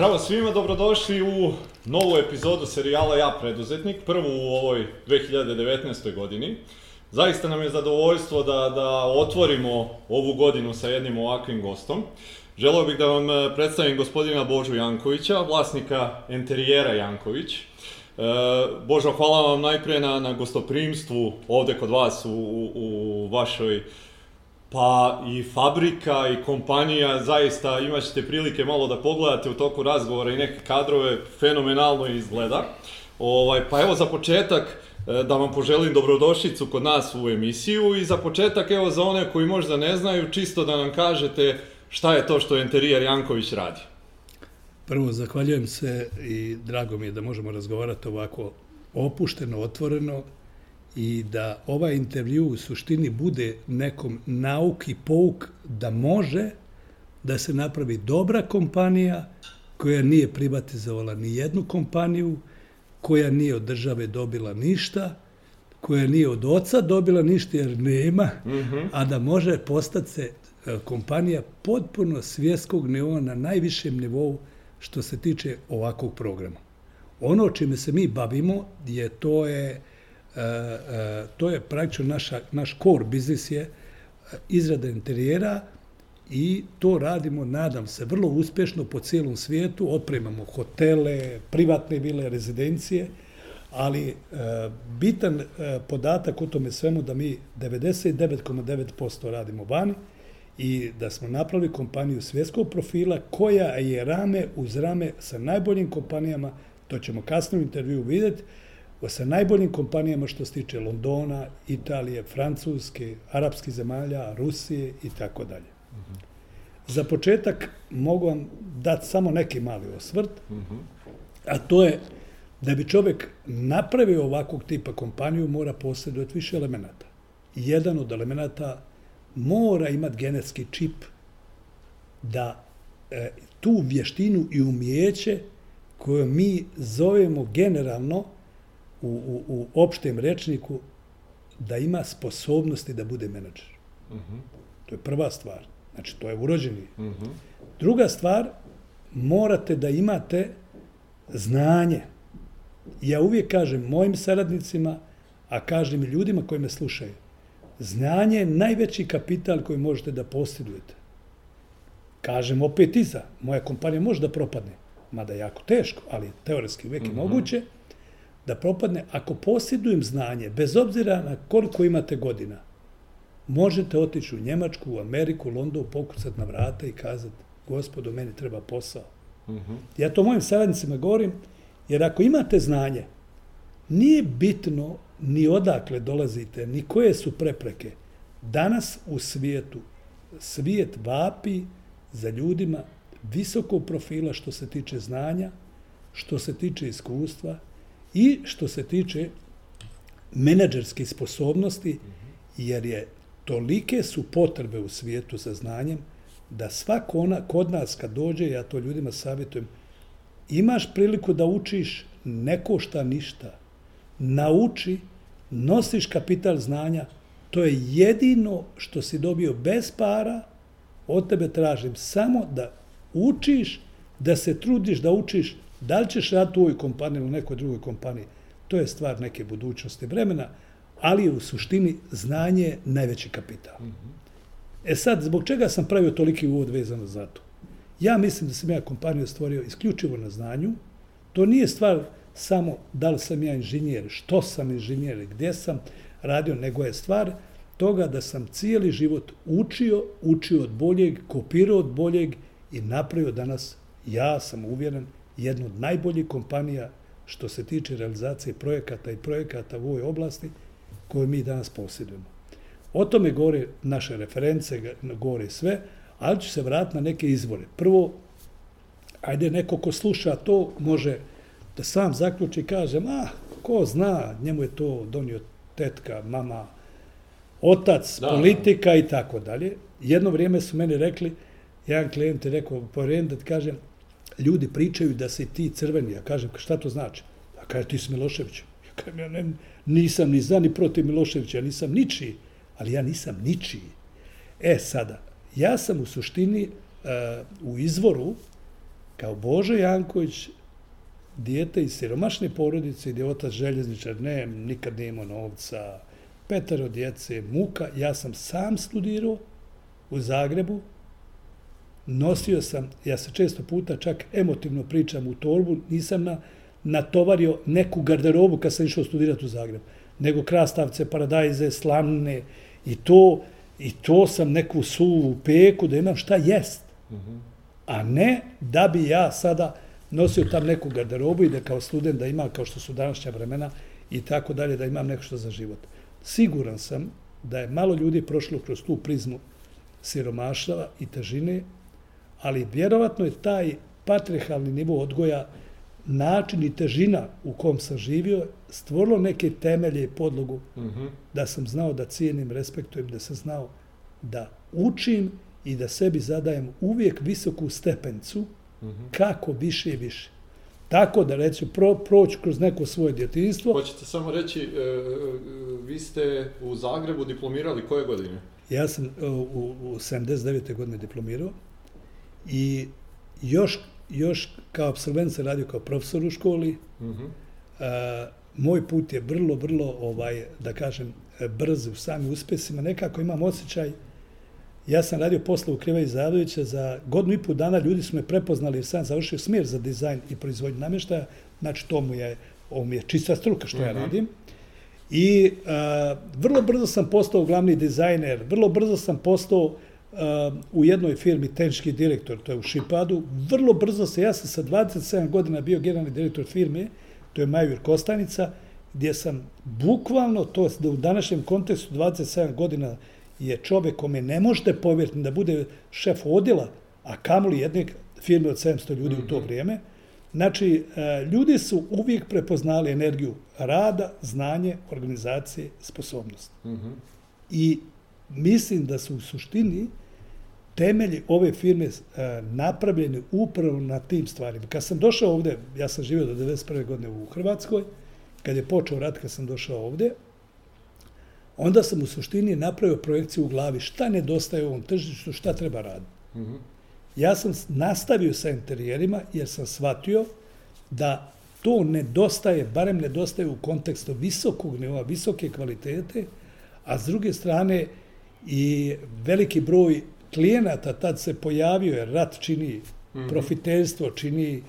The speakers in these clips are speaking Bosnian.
Zdravo svima, dobrodošli u novu epizodu serijala Ja preduzetnik, prvu u ovoj 2019. godini. Zaista nam je zadovoljstvo da, da otvorimo ovu godinu sa jednim ovakvim gostom. Želeo bih da vam e, predstavim gospodina Božu Jankovića, vlasnika enterijera Janković. E, Božo, hvala vam najprije na, na gostoprimstvu ovde kod vas u, u, u vašoj Pa i fabrika i kompanija, zaista imat ćete prilike malo da pogledate u toku razgovora i neke kadrove, fenomenalno izgleda. Ovaj, pa evo za početak e, da vam poželim dobrodošlicu kod nas u emisiju i za početak evo za one koji možda ne znaju, čisto da nam kažete šta je to što Enterijer Janković radi. Prvo, zahvaljujem se i drago mi je da možemo razgovarati ovako opušteno, otvoreno i da ovaj intervju u suštini bude nekom nauk i pouk da može da se napravi dobra kompanija koja nije privatizovala ni jednu kompaniju, koja nije od države dobila ništa, koja nije od oca dobila ništa jer nema, mm -hmm. a da može postati se e, kompanija potpuno svjetskog nivoa na najvišem nivou što se tiče ovakvog programa. Ono čime se mi bavimo je to je E, e, to je praktično naša, naš core biznis je e, izrada interijera i to radimo, nadam se, vrlo uspješno po cijelom svijetu. Opremamo hotele, privatne vile, rezidencije, ali bitan podatak u tome svemu da mi 99,9% radimo vani i da smo napravili kompaniju svjetskog profila koja je rame uz rame sa najboljim kompanijama, to ćemo kasnije u intervju vidjeti, sa najboljim kompanijama što se tiče Londona, Italije, Francuske, arapskih zemalja, Rusije i tako dalje. Za početak mogu vam dati samo neki mali osvrt, a to je da bi čovjek napravio ovakvog tipa kompaniju mora posjedovati više elemenata. Jedan od elemenata mora imati genetski čip da e, tu vještinu i umijeće koju mi zovemo generalno u, u, u opštem rečniku da ima sposobnosti da bude menadžer. Uh mhm. -huh. To je prva stvar. Znači, to je urođeni. Uh mhm. -huh. Druga stvar, morate da imate znanje. Ja uvijek kažem mojim saradnicima, a kažem i ljudima koji me slušaju, znanje je najveći kapital koji možete da posjedujete. Kažem opet iza, moja kompanija može da propadne, mada jako teško, ali teoretski uvijek je uh mhm. -huh. moguće, da propadne, ako posjedujem znanje, bez obzira na koliko imate godina, možete otići u Njemačku, u Ameriku, u London, pokucati na vrata i kazati, gospodo, meni treba posao. Uh mhm. -huh. Ja to mojim savjednicima govorim, jer ako imate znanje, nije bitno ni odakle dolazite, ni koje su prepreke. Danas u svijetu, svijet vapi za ljudima visokog profila što se tiče znanja, što se tiče iskustva, I što se tiče menadžerske sposobnosti, jer je tolike su potrebe u svijetu za znanjem, da svako ona, kod nas kad dođe, ja to ljudima savjetujem, imaš priliku da učiš, ne košta ništa. Nauči, nosiš kapital znanja, to je jedino što si dobio bez para, od tebe tražim samo da učiš, da se trudiš da učiš, Da li ćeš raditi u ovoj kompaniji ili u nekoj drugoj kompaniji, to je stvar neke budućnosti vremena, ali u suštini znanje najveći kapital. E sad, zbog čega sam pravio toliki uvod vezano za to? Ja mislim da sam ja kompaniju stvorio isključivo na znanju. To nije stvar samo da li sam ja inženjer, što sam inženjer, gdje sam radio, nego je stvar toga da sam cijeli život učio, učio od boljeg, kopirao od boljeg i napravio danas, ja sam uvjeren, jednu od najboljih kompanija što se tiče realizacije projekata i projekata u ovoj oblasti koje mi danas posjedujemo. O tome govore naše reference, govore sve, ali ću se vratiti na neke izvore. Prvo, ajde neko ko sluša to može da sam zaključi i kaže, ma, ko zna, njemu je to donio tetka, mama, otac, da, politika i tako dalje. Jedno vrijeme su meni rekli, jedan klijent je rekao, da ti kažem, ljudi pričaju da se ti crveni, ja kažem, šta to znači? A kaže, ti si Milošević. Ja kažem, ja ne, nisam ni za ni protiv Miloševića, ja nisam ničiji, ali ja nisam ničiji. E, sada, ja sam u suštini uh, u izvoru, kao Božo Janković, dijete iz siromašne porodice, gdje otac željezničar, ne, nikad nije imao novca, petero djece, muka, ja sam sam studirao u Zagrebu, nosio sam, ja se često puta čak emotivno pričam u torbu, nisam na, natovario neku garderobu kad sam išao studirati u Zagrebu, nego krastavce, paradajze, slamne i to, i to sam neku suvu peku da imam šta jest. A ne da bi ja sada nosio tam neku garderobu i da kao student da ima, kao što su današnja vremena i tako dalje, da imam nešto za život. Siguran sam da je malo ljudi prošlo kroz tu prizmu siromaštva i težine, ali vjerovatno je taj patrihalni nivo odgoja način i težina u kom sam živio stvorilo neke temelje i podlogu mm -hmm. da sam znao da cijenim, respektujem, da sam znao da učim i da sebi zadajem uvijek visoku stepencu mm -hmm. kako više i više. Tako da reći, pro, proći kroz neko svoje djetinstvo. Hoćete samo reći, e, e, vi ste u Zagrebu diplomirali koje godine? Ja sam e, u, u 79. godine diplomirao i još, još kao absolvent se radio kao profesor u školi. Mm -hmm. a, moj put je vrlo, vrlo, ovaj, da kažem, brz u samim uspjesima. Nekako imam osjećaj, ja sam radio posle u Kriva Izadovića, za godinu i pol dana ljudi su me prepoznali jer sam završio smjer za dizajn i proizvodnju namještaja, znači to mu je, ovo mi je čista struka što mm -hmm. ja mhm. radim. I a, vrlo brzo sam postao glavni dizajner, vrlo brzo sam postao a, u jednoj firmi tenčki direktor, to je u Šipadu. Vrlo brzo se, ja sam sa 27 godina bio generalni direktor firme, to je Majur Kostanica, gdje sam bukvalno, to je u današnjem kontekstu 27 godina je čovjek kome ne možete povjeriti da bude šef odjela, a kamoli jedne firme od 700 ljudi mm -hmm. u to mhm. vrijeme. Znači, e, ljudi su uvijek prepoznali energiju rada, znanje, organizacije, sposobnost. Mm -hmm. I mislim da su u suštini temelji ove firme e, napravljeni upravo na tim stvarima. Kad sam došao ovdje, ja sam živio do 1991. godine u Hrvatskoj, kad je počeo rat, kad sam došao ovdje, onda sam u suštini napravio projekciju u glavi šta nedostaje u ovom tržištu, šta treba raditi. Mm -hmm. Ja sam nastavio sa interijerima jer sam shvatio da to nedostaje, barem nedostaje u kontekstu visokog nivoa, visoke kvalitete, a s druge strane i veliki broj klijenata tad se pojavio jer rat čini mm -hmm. profiterstvo, čini,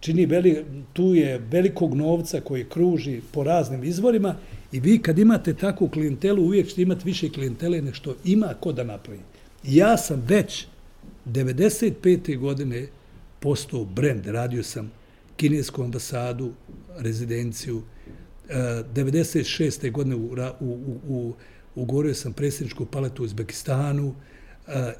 čini veli, tu je velikog novca koji kruži po raznim izvorima I vi kad imate takvu klijentelu, uvijek ćete imati više klijentele nego što ima ko da napravi. Ja sam već 95. godine postao brand, radio sam kinesku ambasadu, rezidenciju, 96. E, godine u, u, u, ugorio sam predsjedničku paletu u Uzbekistanu,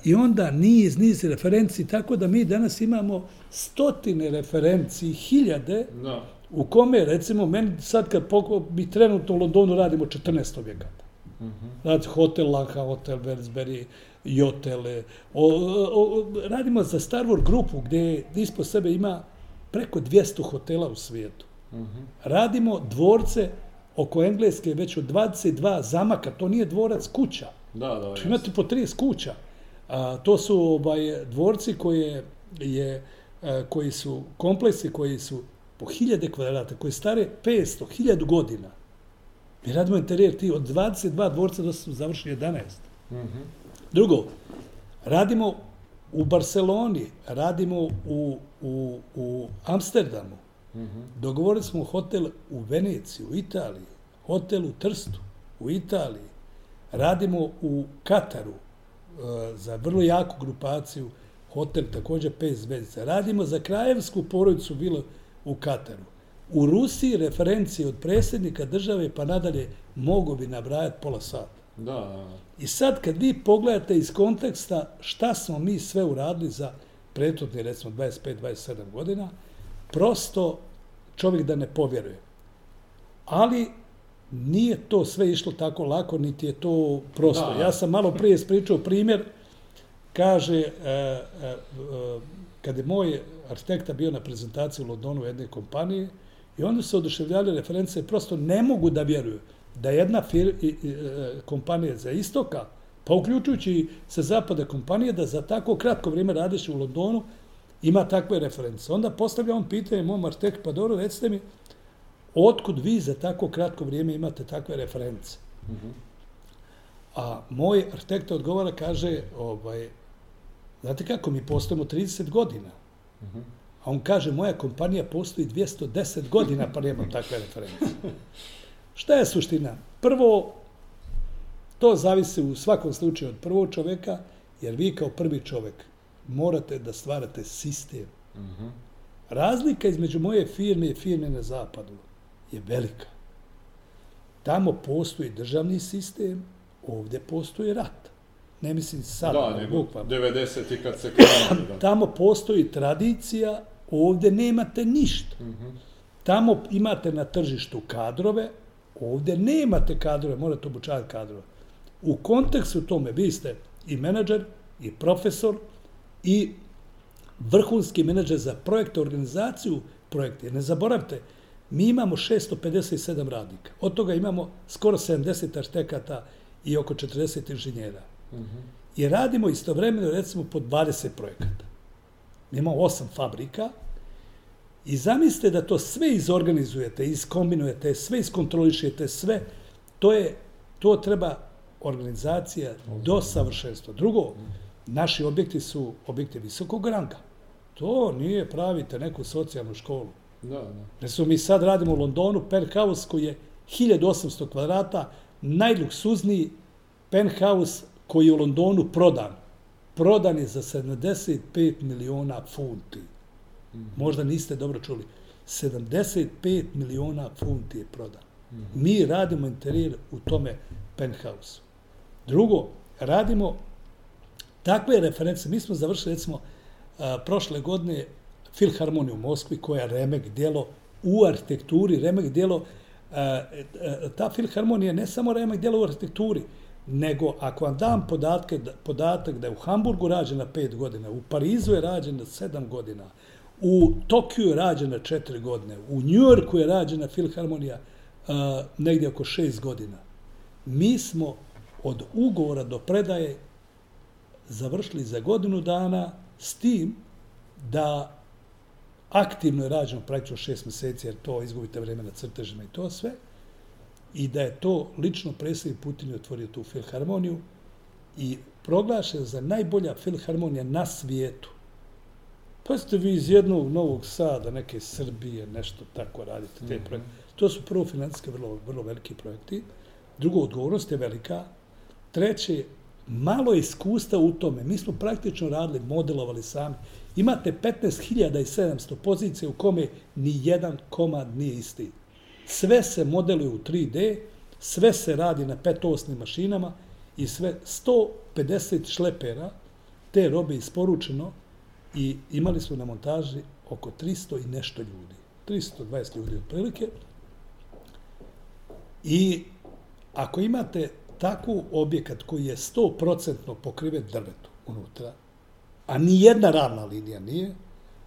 I onda niz, niz referenci, tako da mi danas imamo stotine referenci, hiljade, no u kome, recimo, meni sad kad poko, mi trenutno u Londonu radimo 14 objekata. Mm -hmm. Znači, hotel Lanka, hotel Versbury, Jotele. O, o, radimo za Star Wars grupu gdje ispod sebe ima preko 200 hotela u svijetu. Mm -hmm. Radimo dvorce oko Engleske već od 22 zamaka. To nije dvorac kuća. Da, da, to imate po 30 kuća. A, to su ovaj, dvorci koje je, a, koji su kompleksi koji su po hiljade kvadrata, koje stare 500, hiljadu godina. Mi radimo interijer ti od 22 dvorca do su završili 11. Mm -hmm. Drugo, radimo u Barceloni, radimo u, u, u Amsterdamu. Mm -hmm. Dogovorili smo hotel u Veneciji, u Italiji, hotel u Trstu, u Italiji. Radimo u Kataru za vrlo jaku grupaciju, hotel također 5 zvezdica. Radimo za krajevsku porodicu bilo u Kataru. U Rusiji referencije od predsjednika države pa nadalje mogu bi nabrajati pola sata. Da. I sad kad vi pogledate iz konteksta šta smo mi sve uradili za prethodni, recimo, 25-27 godina, prosto čovjek da ne povjeruje. Ali nije to sve išlo tako lako, niti je to prosto. Da. Ja sam malo prije spričao primjer, kaže, e, e, e, kad je moj arhitekta bio na prezentaciji u Londonu jedne kompanije i onda se oduševljali reference, prosto ne mogu da vjeruju da jedna fir, i, i, e, kompanija za istoka, pa uključujući sa zapada kompanije, da za tako kratko vrijeme radiš u Londonu, ima takve reference. Onda postavlja on pitanje mom arhitektu, pa dobro, recite mi, otkud vi za tako kratko vrijeme imate takve reference? Mm -hmm. A moj arhitekt odgovara, kaže, ovaj, znate kako, mi postojimo 30 godina. Mm -hmm. A on kaže, moja kompanija postoji 210 godina, pa nemam takve reference. Šta je suština? Prvo, to zavisi u svakom slučaju od prvog čoveka, jer vi kao prvi čovek morate da stvarate sistem. Mm -hmm. Razlika između moje firme i firme na zapadu je velika. Tamo postoji državni sistem, ovdje postoji rat. Ne mislim sad, da, nego 90. i kad se krenuo. Tamo postoji tradicija, ovdje nemate ništa. Mm -hmm. Tamo imate na tržištu kadrove, ovdje nemate kadrove, morate obučavati kadrove. U kontekstu tome, vi ste i menadžer, i profesor, i vrhunski menadžer za projekte, organizaciju projekte. Ne zaboravite, mi imamo 657 radnika. Od toga imamo skoro 70 arhitekata i oko 40 inženjera. Mm -hmm. I radimo istovremeno, recimo, po 20 projekata. Mi imamo 8 fabrika i zamislite da to sve izorganizujete, iskombinujete, sve iskontrolišete, sve, to je, to treba organizacija do savršenstva. Drugo, naši objekti su objekti visokog ranga. To nije pravite neku socijalnu školu. Da, da. Recimo, mi sad radimo u Londonu, penthouse koji je 1800 kvadrata, najluksuzniji penthouse koji je u Londonu prodan. Prodan je za 75 miliona funti. Mhm. Možda niste dobro čuli. 75 miliona funti je prodan. Mhm. Mi radimo interijer u tome penthouse. Drugo, radimo takve reference. Mi smo završili, recimo, prošle godine Filharmoniju u Moskvi, koja je remek djelo u arhitekturi, remek djelo. E, e, ta Filharmonija ne samo remek djelo u arhitekturi, nego ako vam dam podatke, podatak da je u Hamburgu rađena pet godina, u Parizu je rađena sedam godina, u Tokiju je rađena četiri godine, u Njujorku je rađena Filharmonija uh, negdje oko šest godina. Mi smo od ugovora do predaje završili za godinu dana s tim da aktivno je rađeno praktično šest mjeseci, jer to izgubite vreme na crtežima i to sve, i da je to lično predsjednik Putin otvorio tu filharmoniju i proglašen za najbolja filharmonija na svijetu. Pa ste vi iz jednog Novog Sada, neke Srbije, nešto tako radite, te mm -hmm. projekte. To su prvo financijske vrlo, vrlo veliki projekti. Drugo, odgovornost je velika. Treće, malo iskustva u tome. Mi smo praktično radili, modelovali sami. Imate 15.700 pozicije u kome ni jedan komad nije isti. Sve se modeluje u 3D, sve se radi na petosnim mašinama i sve 150 šlepera te robe isporučeno i imali su na montaži oko 300 i nešto ljudi. 320 ljudi otprilike. I ako imate takvu objekat koji je 100% pokriven drvetu unutra, a ni jedna ravna linija nije,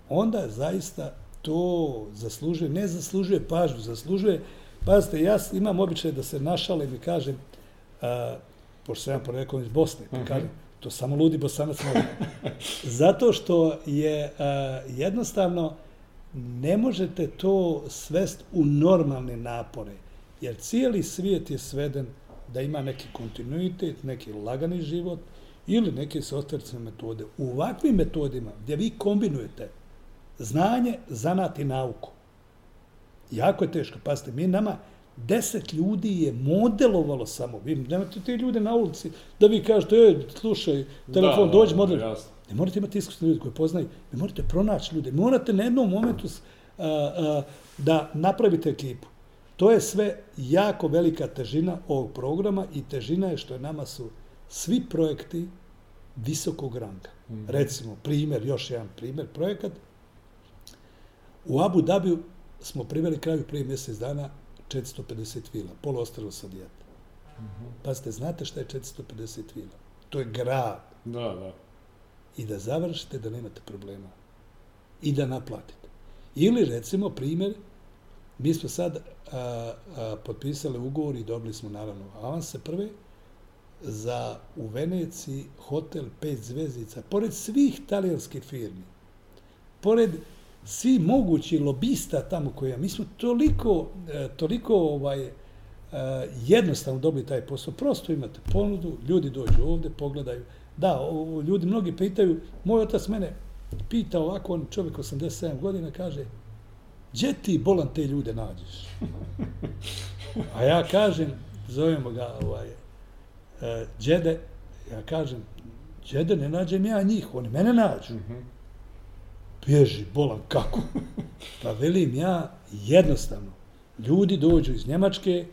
onda zaista to zaslužuje, ne zaslužuje pažnju, zaslužuje, pazite, ja imam običaj da se našalim i kažem, a, pošto sam ja porekao iz Bosne, pa kažem, to samo ludi bosanac mogu. Zato što je a, jednostavno, ne možete to svest u normalne napore, jer cijeli svijet je sveden da ima neki kontinuitet, neki lagani život ili neke sostracne metode. U ovakvim metodima gdje vi kombinujete znanje, zanat i nauku. Jako je teško. Pazite, mi nama deset ljudi je modelovalo samo. Vi nemate te ljude na ulici da vi kažete, ej, slušaj, telefon, da, dođi, model. Ne morate imati iskusne ljudi koje poznaju. Ne morate pronaći ljude. Morate na jednom momentu a, a, da napravite ekipu. To je sve jako velika težina ovog programa i težina je što je nama su svi projekti visokog ranga. Mm. Recimo, primjer, još jedan primjer, projekat, U Abu Dhabiju smo priveli kraju prije mjesec dana 450 vila, polo ostalo sa dijete. Mm -hmm. Pazite, znate šta je 450 vila? To je grad. Da, da. I da završite da nemate problema. I da naplatite. Ili recimo primjer, mi smo sad a, a, potpisali ugovor i dobili smo naravno avanse prve za u Veneciji hotel pet zvezdica, pored svih talijanskih firmi pored svi mogući lobista tamo koja, mi smo toliko, e, toliko ovaj, e, jednostavno dobili taj posao. Prosto imate ponudu, ljudi dođu ovde, pogledaju. Da, o, ljudi mnogi pitaju, moj otac mene pita ovako, on čovjek 87 godina kaže, gdje ti bolan te ljude nađeš? A ja kažem, zovemo ga ovaj, e, džede, ja kažem, džede, ne nađem ja njih, oni mene nađu. Mm -hmm. Bježi, bolan, kako? Pa velim ja, jednostavno, ljudi dođu iz Njemačke,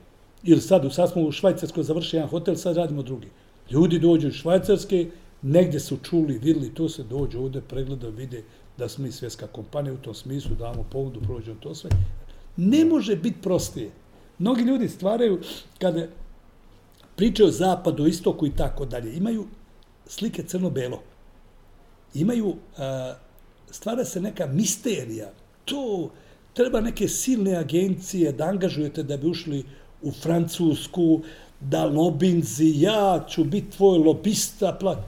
ili sad, sad smo u Švajcarskoj završili jedan hotel, sad radimo drugi. Ljudi dođu iz Švajcarske, negdje su čuli, videli, to se dođu ovdje, pregleda, vide da smo i svjetska kompanija u tom smislu, damo povodu, prođemo to sve. Ne može biti prostije. Mnogi ljudi stvaraju, kada Priče o zapadu, istoku i tako dalje, imaju slike crno-belo. Imaju, a, stvara se neka misterija. To treba neke silne agencije da angažujete da bi ušli u Francusku, da lobinzi, ja ću biti tvoj lobista, pla...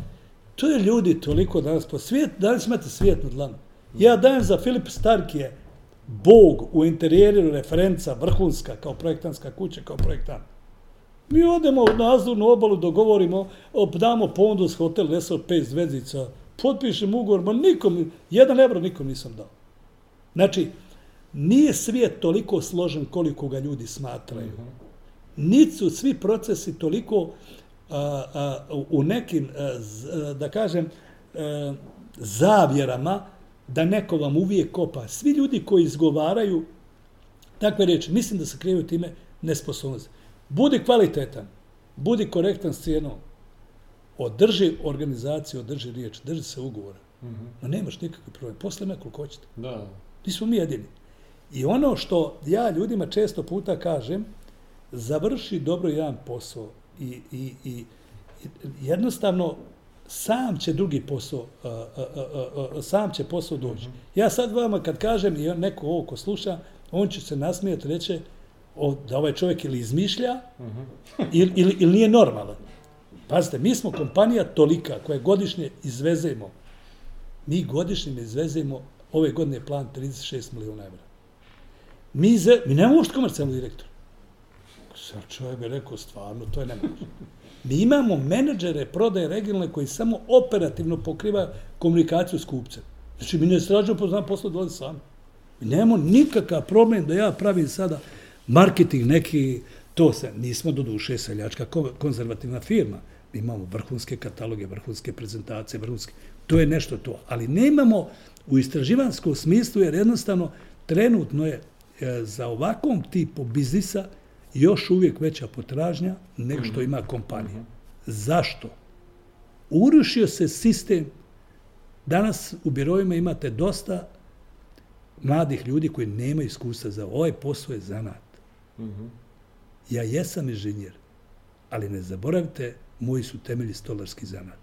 To je ljudi toliko danas po svijet, danas imate svijet na dlanu. Ja dajem za Filip Starkije, Bog u interijeru referenca, vrhunska, kao projektanska kuća, kao projektant. Mi odemo u nazornu obalu, dogovorimo, damo pondus hotel Resor 5 zvezdica, potpišem ugovor, ma nikom, jedan evro nikom nisam dao. Znači, nije svijet toliko složen koliko ga ljudi smatraju. Mhm. Niti su svi procesi toliko a, a, u nekim, a, da kažem, a, zavjerama da neko vam uvijek kopa. Svi ljudi koji izgovaraju takve riječi, mislim da se kriju time nesposobnosti. Budi kvalitetan, budi korektan s cijenom, održi organizaciju, održi riječ, drži se ugovora. Mm -hmm. No nemaš nikakve problem. Posle me koliko hoćete. Da. Nismo mi jedini. I ono što ja ljudima često puta kažem, završi dobro jedan posao i, i, i jednostavno sam će drugi posao, a, a, a, a, sam će posao doći. Mm -hmm. Ja sad vama kad kažem i neko ovo ko sluša, on će se nasmijati reći o, da ovaj čovjek ili izmišlja mm ili, ili, ili nije normalan. Pazite, mi smo kompanija tolika koja godišnje izvezemo. Mi godišnje izvezemo, ove godine je plan 36 milijuna evra. Mi, ze, mi nemamo uopšte komercijalni direktor. Sad čovjek bi rekao, stvarno, to je nemoguće. Mi imamo menadžere prodaje regionalne koji samo operativno pokriva komunikaciju s kupcem. Znači, mi ne strađamo poznam posle dolazi sami. Mi nemamo nikakav problem da ja pravim sada marketing neki, to se, nismo do duše seljačka konzervativna firma. Mi imamo vrhunske kataloge, vrhunske prezentacije, vrhunske, to je nešto to. Ali nemamo u istraživanskom smislu, jer jednostavno trenutno je e, za ovakvom tipu biznisa još uvijek veća potražnja nego što mhm. ima kompanija. Zašto? Urušio se sistem. Danas u birojima imate dosta mladih ljudi koji nemaju iskustva za ovaj posao je zanat. Mhm. Ja jesam inženjer, ali ne zaboravite, moji su temelji stolarski zanat.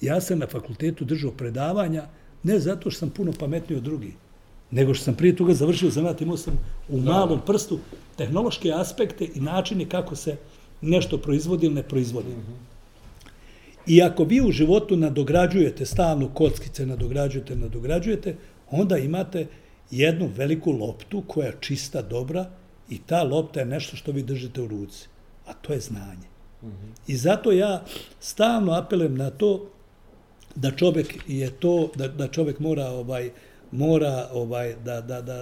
Ja sam na fakultetu držao predavanja ne zato što sam puno pametniji od drugih, nego što sam prije toga završio zanat, imao sam u malom prstu tehnološke aspekte i načine kako se nešto proizvodi ili ne proizvodi. I ako vi u životu nadograđujete stalno kockice, nadograđujete, nadograđujete, onda imate jednu veliku loptu koja je čista, dobra i ta lopta je nešto što vi držite u ruci. A to je znanje. I zato ja stalno apelem na to da čovjek je to, da, da čovjek mora ovaj, mora ovaj da, da, da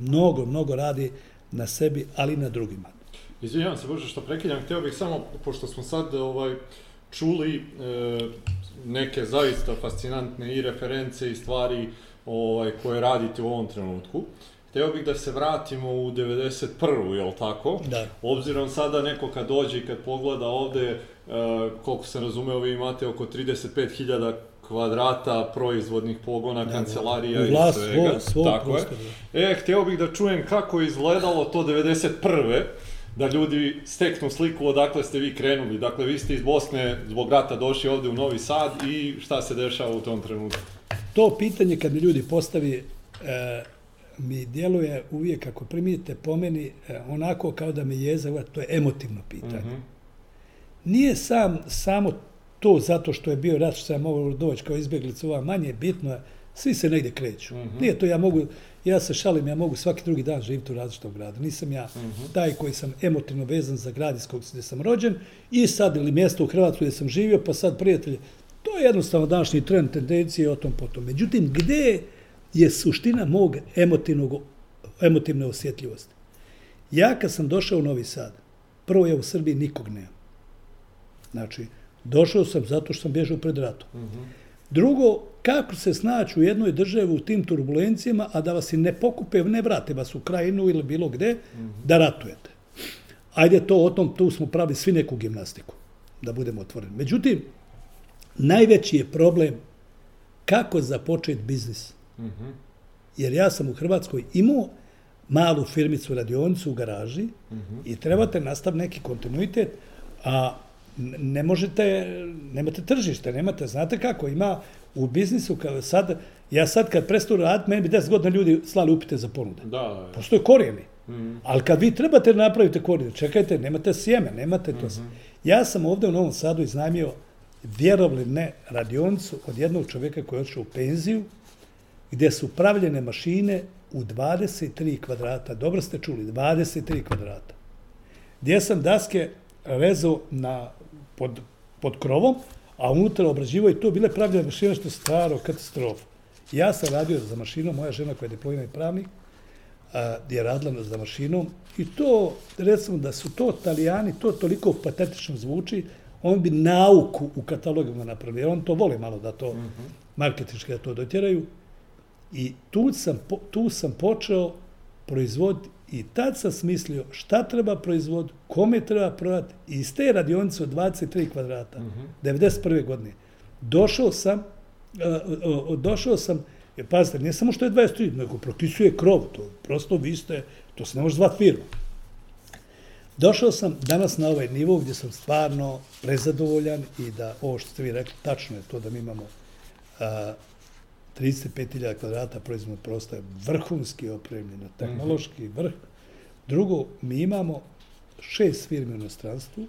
mnogo, mnogo radi na sebi, ali i na drugima. Izvinjavam se, Bože, što prekidam, htio bih samo, pošto smo sad ovaj, čuli e, neke zaista fascinantne i reference i stvari ovaj, koje radite u ovom trenutku, htio bih da se vratimo u 91. je li tako? Da. Obzirom sada neko kad dođe i kad pogleda ovde, e, koliko sam razumeo, vi imate oko 35.000 kvadrata proizvodnih pogona, da, kancelarija i svega. Svo, svo Tako je. E, htio bih da čujem kako je izgledalo to 91. Da ljudi steknu sliku odakle ste vi krenuli. Dakle, vi ste iz Bosne zbog rata došli ovde u Novi Sad i šta se dešava u tom trenutku? To pitanje kad mi ljudi postavi, e, mi djeluje uvijek, ako primijete po meni, e, onako kao da me jezava, to je emotivno pitanje. Mm -hmm. Nije sam, samo to zato što je bio rat što sam mogao doći kao izbjeglica ova manje bitno je svi se negdje kreću. Nije to ja mogu, ja se šalim, ja mogu svaki drugi dan živjeti u različitom gradu. Nisam ja taj koji sam emotivno vezan za grad iz kog gdje sam rođen i sad ili mjesto u Hrvatskoj gdje sam živio, pa sad prijatelji. To je jednostavno današnji trend, tendencije o tom potom. Međutim, gdje je suština mog emotivnog, emotivne osjetljivosti? Ja kad sam došao u Novi Sad, prvo je u Srbiji nikog nema. Znači, došao sam zato što sam bježao pred ratom. Drugo, kako se snaći u jednoj državi u tim turbulencijama, a da vas i ne pokupe, ne vrate vas u krajinu ili bilo gde, da ratujete. Ajde to, o tom, tu smo pravi svi neku gimnastiku, da budemo otvoreni. Međutim, najveći je problem kako započeti biznis. Jer ja sam u Hrvatskoj imao malu firmicu, radionicu u garaži i trebate nastav neki kontinuitet, a ne možete, nemate tržište, nemate, znate kako, ima u biznisu, kada sad, ja sad kad prestanu raditi, meni bi 10 godina ljudi slali upite za ponude. Da, da. Postoje korijeni. Mm. Ali kad vi trebate napraviti korijene, čekajte, nemate sjeme, nemate to. Mm -hmm. Ja sam ovdje u Novom Sadu iznajmio, vjerovali ne, radionicu od jednog čovjeka koji je odšao u penziju, gdje su pravljene mašine u 23 kvadrata. Dobro ste čuli, 23 kvadrata. Gdje sam daske vezao na, pod, pod krovom, a unutra obrađivo i to bile pravljene mašine što je staro, katastrofa. Ja sam radio za mašinom, moja žena koja je diplomirani pravnik, a, je radila za mašinom i to, recimo da su to italijani, to toliko patetično zvuči, on bi nauku u katalogima napravili, on to vole malo da to mm -hmm. marketički da to dotjeraju. I tu sam, tu sam počeo proizvoditi i tad sam smislio šta treba proizvoditi, kome treba prodati. I iz te radionice od 23 kvadrata, mm -hmm. 91. godine, došao sam, uh, došao sam, je, pazite, nije samo što je 23, nego propisuje krov, to prosto vi ste, to se ne može zvati firma. Došao sam danas na ovaj nivo gdje sam stvarno prezadovoljan i da ovo što ste vi rekli, tačno je to da mi imamo uh, 35.000 kvadrata proizvodnog prostora, vrhunski opremljeno, tehnološki mm vrh. Drugo, mi imamo šest firme u inostranstvu,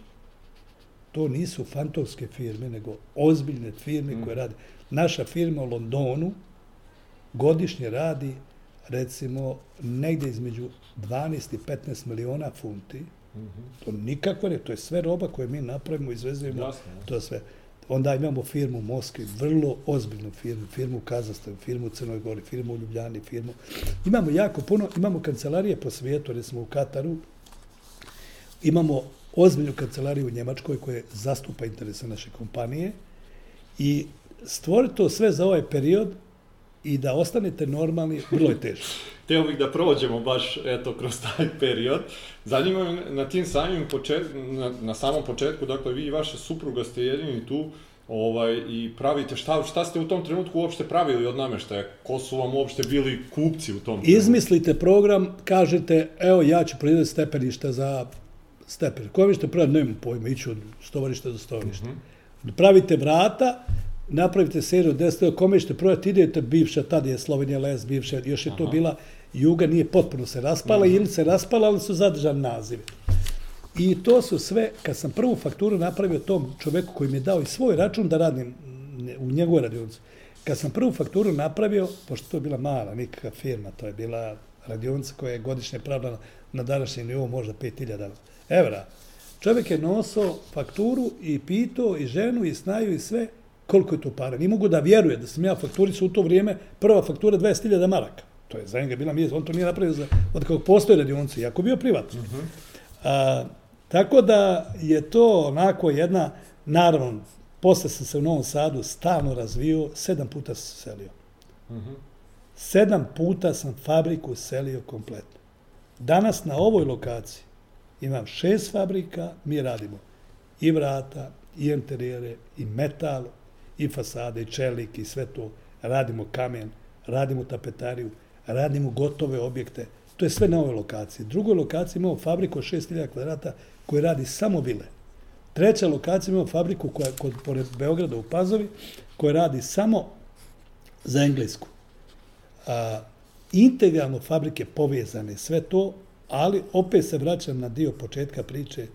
to nisu fantomske firme, nego ozbiljne firme mm. koje rade. Naša firma u Londonu godišnje radi, recimo, negdje između 12 i 15 miliona funti. Mm -hmm. To nikakvo ne, to je sve roba koje mi napravimo, izvezujemo, Jasne, to sve. Onda imamo firmu u Moskvi, vrlo ozbiljnu firmu, firmu u Kazastanu, firmu u Crnoj Gori, firmu u Ljubljani, firmu. Imamo jako puno, imamo kancelarije po svijetu, recimo u Kataru, imamo ozbiljnu kancelariju u Njemačkoj koja zastupa interese naše kompanije i stvori to sve za ovaj period i da ostanete normalni, vrlo je teško. Teo bih da prođemo baš eto, kroz taj period. Zanima me na tim samim početku, na, na samom početku, dakle, vi i vaša supruga ste jedini tu ovaj, i pravite, šta, šta ste u tom trenutku uopšte pravili od nameštaja? Ko su vam uopšte bili kupci u tom trenutku? Izmislite program, kažete, evo ja ću proizvati stepenište za stepen. Koje vi ćete praviti? Nemam pojma, iću od stovarišta do stovarišta. Mm -hmm. Pravite vrata, napravite seriju 10 kome ćete prodati, idete bivša, tada je Slovenija Les, bivša, još je to Aha. bila, Juga nije potpuno se raspala, Aha. ili se raspala, ali su zadržani nazive. I to su sve, kad sam prvu fakturu napravio tom čoveku koji mi je dao i svoj račun da radim u njegovoj radionici, kad sam prvu fakturu napravio, pošto to je bila mala, nikakva firma, to je bila radionica koja je godišnje pravila na današnjem nivou možda 5000 evra, čovjek je nosao fakturu i pitao i ženu i snaju i sve, koliko je to para. Ni mogu da vjeruje da sam ja fakturicu u to vrijeme, prva faktura 20.000 maraka. To je za njega bila mjesta, on to nije napravio za, od kako postoje radionci, jako bio privatno. Uh mhm. -huh. A, tako da je to onako jedna, naravno, posle sam se u Novom Sadu stalno razvio, sedam puta sam se selio. Uh mhm. -huh. Sedam puta sam fabriku selio kompletno. Danas na ovoj lokaciji imam šest fabrika, mi radimo i vrata, i interijere, i metal, i fasade, i čelik, i sve to. Radimo kamen, radimo tapetariju, radimo gotove objekte. To je sve na ovoj lokaciji. Drugoj lokaciji imamo fabriku od 6000 kvadrata koja radi samo vile. Treća lokacija imamo fabriku koja kod pored Beograda u Pazovi koja radi samo za englesku. A, integralno fabrike povezane, sve to, ali opet se vraćam na dio početka priče,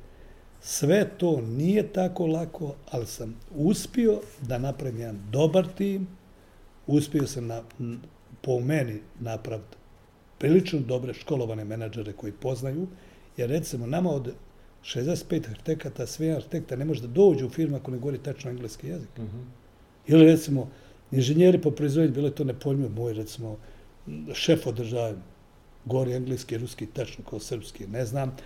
Sve to nije tako lako, ali sam uspio da napravim jedan dobar tim, uspio sam na, po meni napraviti prilično dobre školovane menadžere koji poznaju, jer recimo nama od 65 arhitekata, sve arhitekta ne može da dođe u firmu ako ne govori tačno engleski jezik. Mhm. Ili recimo, inženjeri po proizvodnji, bilo je to nepojmljivo, moj recimo, šef održaja, govori engleski, ruski, tačno kao srpski, ne znam,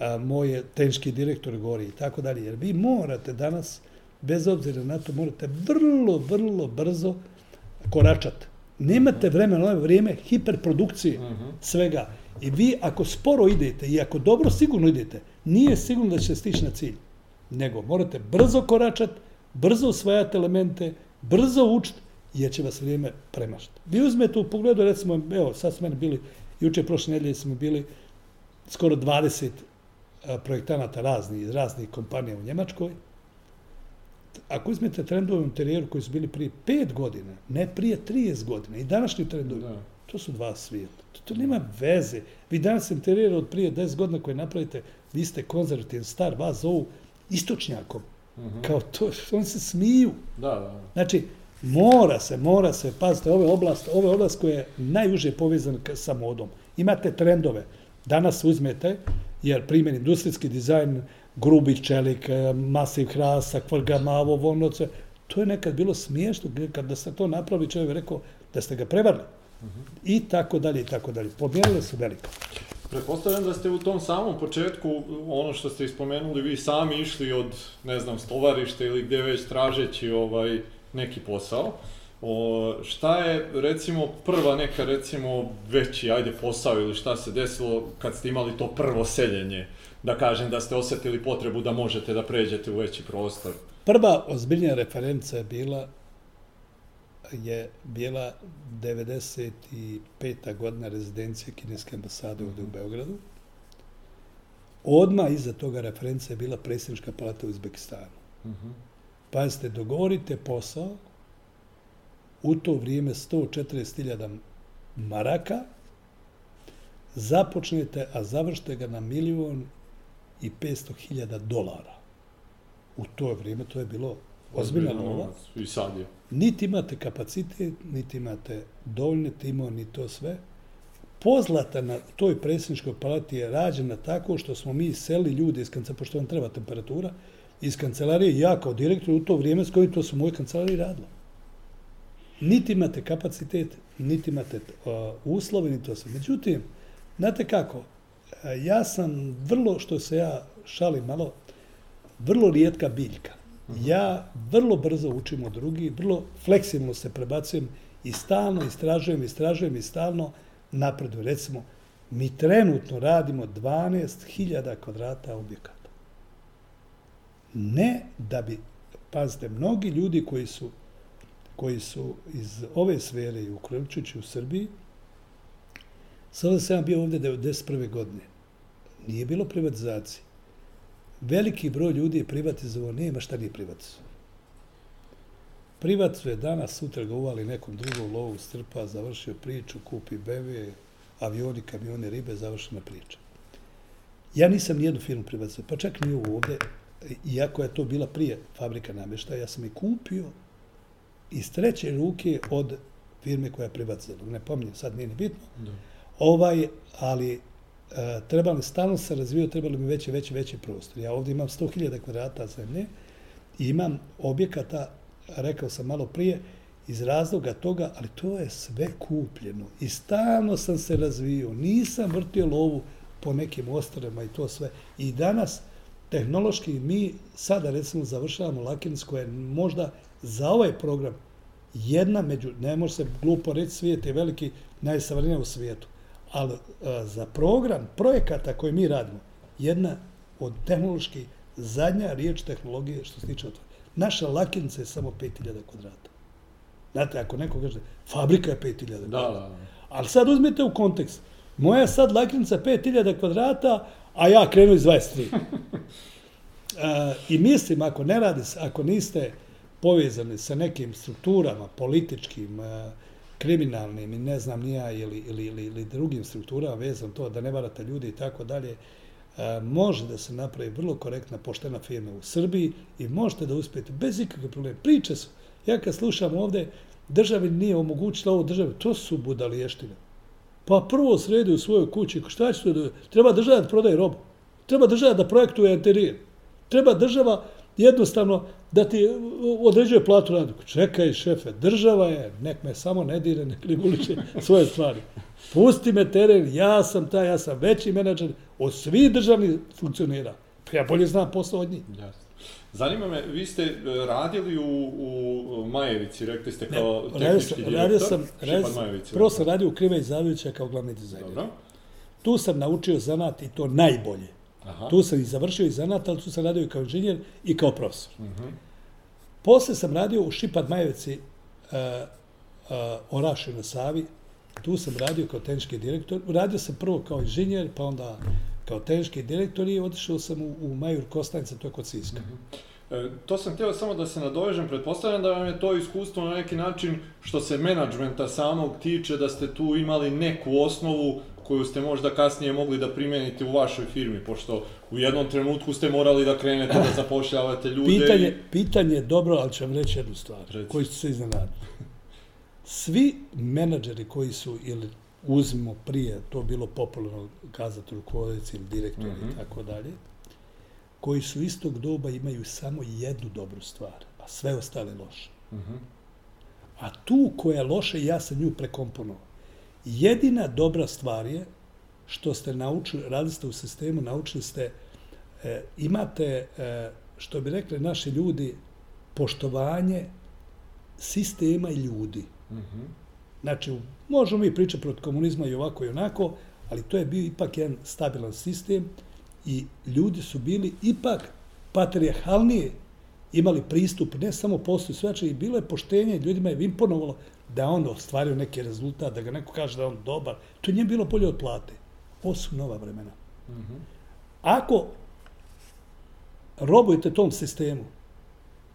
a, moj je tehnički direktor govori i tako dalje, jer vi morate danas, bez obzira na to, morate vrlo, vrlo brzo koračati. Nemate vremena, ovo je vrijeme hiperprodukcije Mhm. svega. I vi ako sporo idete i ako dobro sigurno idete, nije sigurno da ćete stići na cilj. Nego morate brzo koračati, brzo usvajati elemente, brzo učiti, jer će vas vrijeme premašati. Vi uzmete u pogledu, recimo, evo, sad smo meni bili, juče prošle nedelje smo bili skoro 20 a, projektanata raznih, iz raznih kompanija u Njemačkoj. Ako uzmete trendove u interijeru koji su bili prije 5 godina, ne prije 30 godina, i današnji trendovi, Da. To su dva svijeta. To, to nema veze. Vi danas interijer od prije 10 godina koje napravite, vi ste konzervativan star, vas zovu istočnjakom. Mhm. Kao to, oni se smiju. Da, da. Znači, mora se, mora se, pazite, ove oblast, ove oblast koja je najuže povezana k- sa modom. Imate trendove. Danas uzmete, jer primjer industrijski dizajn, grubi čelik, masiv hrasa, kvrga, mavo, volnoce, to je nekad bilo smiješno, kada se to napravi čovjek je rekao da ste ga prevarili. I tako dalje, i tako dalje. Pomjerile su veliko. Pretpostavljam da ste u tom samom početku, ono što ste ispomenuli, vi sami išli od, ne znam, stovarište ili gdje već tražeći ovaj, neki posao. O, šta je, recimo, prva neka, recimo, veći, ajde, posao ili šta se desilo kad ste imali to prvo seljenje? Da kažem da ste osjetili potrebu da možete da pređete u veći prostor. Prva ozbiljnija referenca je bila je bila 95. godina rezidencije kineske ambasade ovdje u Beogradu. Odmah iza toga referenca je bila predsjednička palata u Uzbekistanu. Mhm. Pazite, dogovorite posao, u to vrijeme 140.000 maraka, započnete, a završite ga na milion i 500.000 dolara. U to vrijeme to je bilo ozbiljna Ozbiljan nova. I sad je. Niti imate kapacitet, niti imate dovoljne timove, ni to sve. Pozlata na toj predsjedničkoj palati je rađena tako što smo mi seli ljude iz kancelarije, pošto vam treba temperatura, iz kancelarije, ja kao direktor u to vrijeme s kojim to su moje kancelarije radilo. Niti imate kapacitet, niti imate uh, uslove, ni to sve. Međutim, znate kako, uh, ja sam vrlo, što se ja šalim malo, vrlo rijetka biljka. Ja vrlo brzo učim od drugih, vrlo fleksibilno se prebacujem i stalno istražujem, istražujem i stalno napredujem. Recimo, mi trenutno radimo 12.000 kvadrata objekata. Ne da bi, pazite, mnogi ljudi koji su koji su iz ove sfere i uključujući u Srbiji, sada sam ja bio ovdje 1991. godine. Nije bilo privatizacije. Veliki broj ljudi je privatizovao, nema šta nije privatizovao. Privatizuje danas, sutra ga uvali nekom drugom lovu, strpa, završio priču, kupi beve, avioni, kamione, ribe, završena priča. Ja nisam nijednu firmu privatizovao, pa čak ni ovu ovdje, iako je to bila prije fabrika namještaja, ja sam je kupio iz treće ruke od firme koja je privatizovala. Ne pominjem, sad nije ni bitno. Da. Ovaj, ali e, trebali stalno se razvio, trebali mi veći, veći, veći prostor. Ja ovdje imam 100.000 kvadrata zemlje i imam objekata, rekao sam malo prije, iz razloga toga, ali to je sve kupljeno. I stalno sam se razvio, nisam vrtio lovu po nekim ostrema i to sve. I danas, tehnološki, mi sada recimo završavamo Lakins koja je možda za ovaj program jedna među, ne može se glupo reći, svijet je veliki, najsavrenija u svijetu. Ali a, za program projekata koje mi radimo, jedna od tehnološki zadnja riječ tehnologije što se tiče od toga. Naša lakinica je samo 5000 kvadrata. Znate, ako neko kaže, fabrika je 5000 kvadrata. Da, da, da. Ali sad uzmite u kontekst. Moja sad lakinica 5000 kvadrata, a ja krenu iz 23. E, I mislim, ako ne radi, ako niste povezane sa nekim strukturama, političkim, e, kriminalnim i ne znam nija ili, ili, ili, ili drugim strukturama vezan to da ne varate ljudi i tako dalje, e, može da se napravi vrlo korektna, poštena firma u Srbiji i možete da uspijete bez ikakve problema. Priče su. Ja kad slušam ovde državi nije omogućila ovo državi. To su budalještine. Pa prvo sredi u svojoj kući. Šta će to da... Treba država da prodaje robu. Treba država da projektuje interijer. Treba država jednostavno da ti određuje platu radniku. Čekaj, šefe, država je, nek me samo ne dire, nek li uliče svoje stvari. Pusti me teren, ja sam taj, ja sam veći menadžer od svih državnih funkcionira. Pa ja bolje znam posao od njih. Jasno. Zanima me, vi ste e, radili u, u Majevici, rekli ste kao Ne, tehnički sam, direktor. radio sam, radio sam, Majevici, prvo sam radio u Kriva i Zavića kao glavni dizajner. Dobro. Tu sam naučio zanat i to najbolje. Aha. Tu sam i završio i zanat, ali tu sam radio i kao inženjer i kao profesor. Mhm. Posle sam radio u Šipad Majevici, uh, uh, Orašu na Savi. Tu sam radio kao tehnički direktor. Radio sam prvo kao inženjer, pa onda kao tehnički direktor i otišao sam u, u Majur Kostanica, to je kod Siska. E, to sam htio samo da se nadovežem, pretpostavljam da vam je to iskustvo na neki način što se menadžmenta samog tiče, da ste tu imali neku osnovu koju ste možda kasnije mogli da primenite u vašoj firmi, pošto u jednom trenutku ste morali da krenete da zapošljavate ljude. Pitanje, i... pitanje je dobro, ali ću vam reći jednu stvar, Reci. koji ću se iznenaditi. Svi menadžeri koji su, ili uzmimo prije, to bilo popularno kazati rukovodeci ili direktori Mhm. i tako dalje, koji su istog doba imaju samo jednu dobru stvar, a sve ostale loše. Mhm. A tu koja je loša, ja sam nju prekomponovao. Jedina dobra stvar je što ste naučili, radili ste u sistemu, naučili ste, e, imate, e, što bi rekli naši ljudi, poštovanje sistema i ljudi. Mhm. Znači, možemo mi pričati protiv komunizma i ovako i onako, ali to je bio ipak jedan stabilan sistem i ljudi su bili ipak patrijarhalnije imali pristup ne samo poslu sveče, i bilo je poštenje, ljudima je imponovalo da on ostvario neki rezultat, da ga neko kaže da on dobar. To je njemu bilo bolje od plate. Ovo su nova vremena. Mhm. Ako robujete tom sistemu,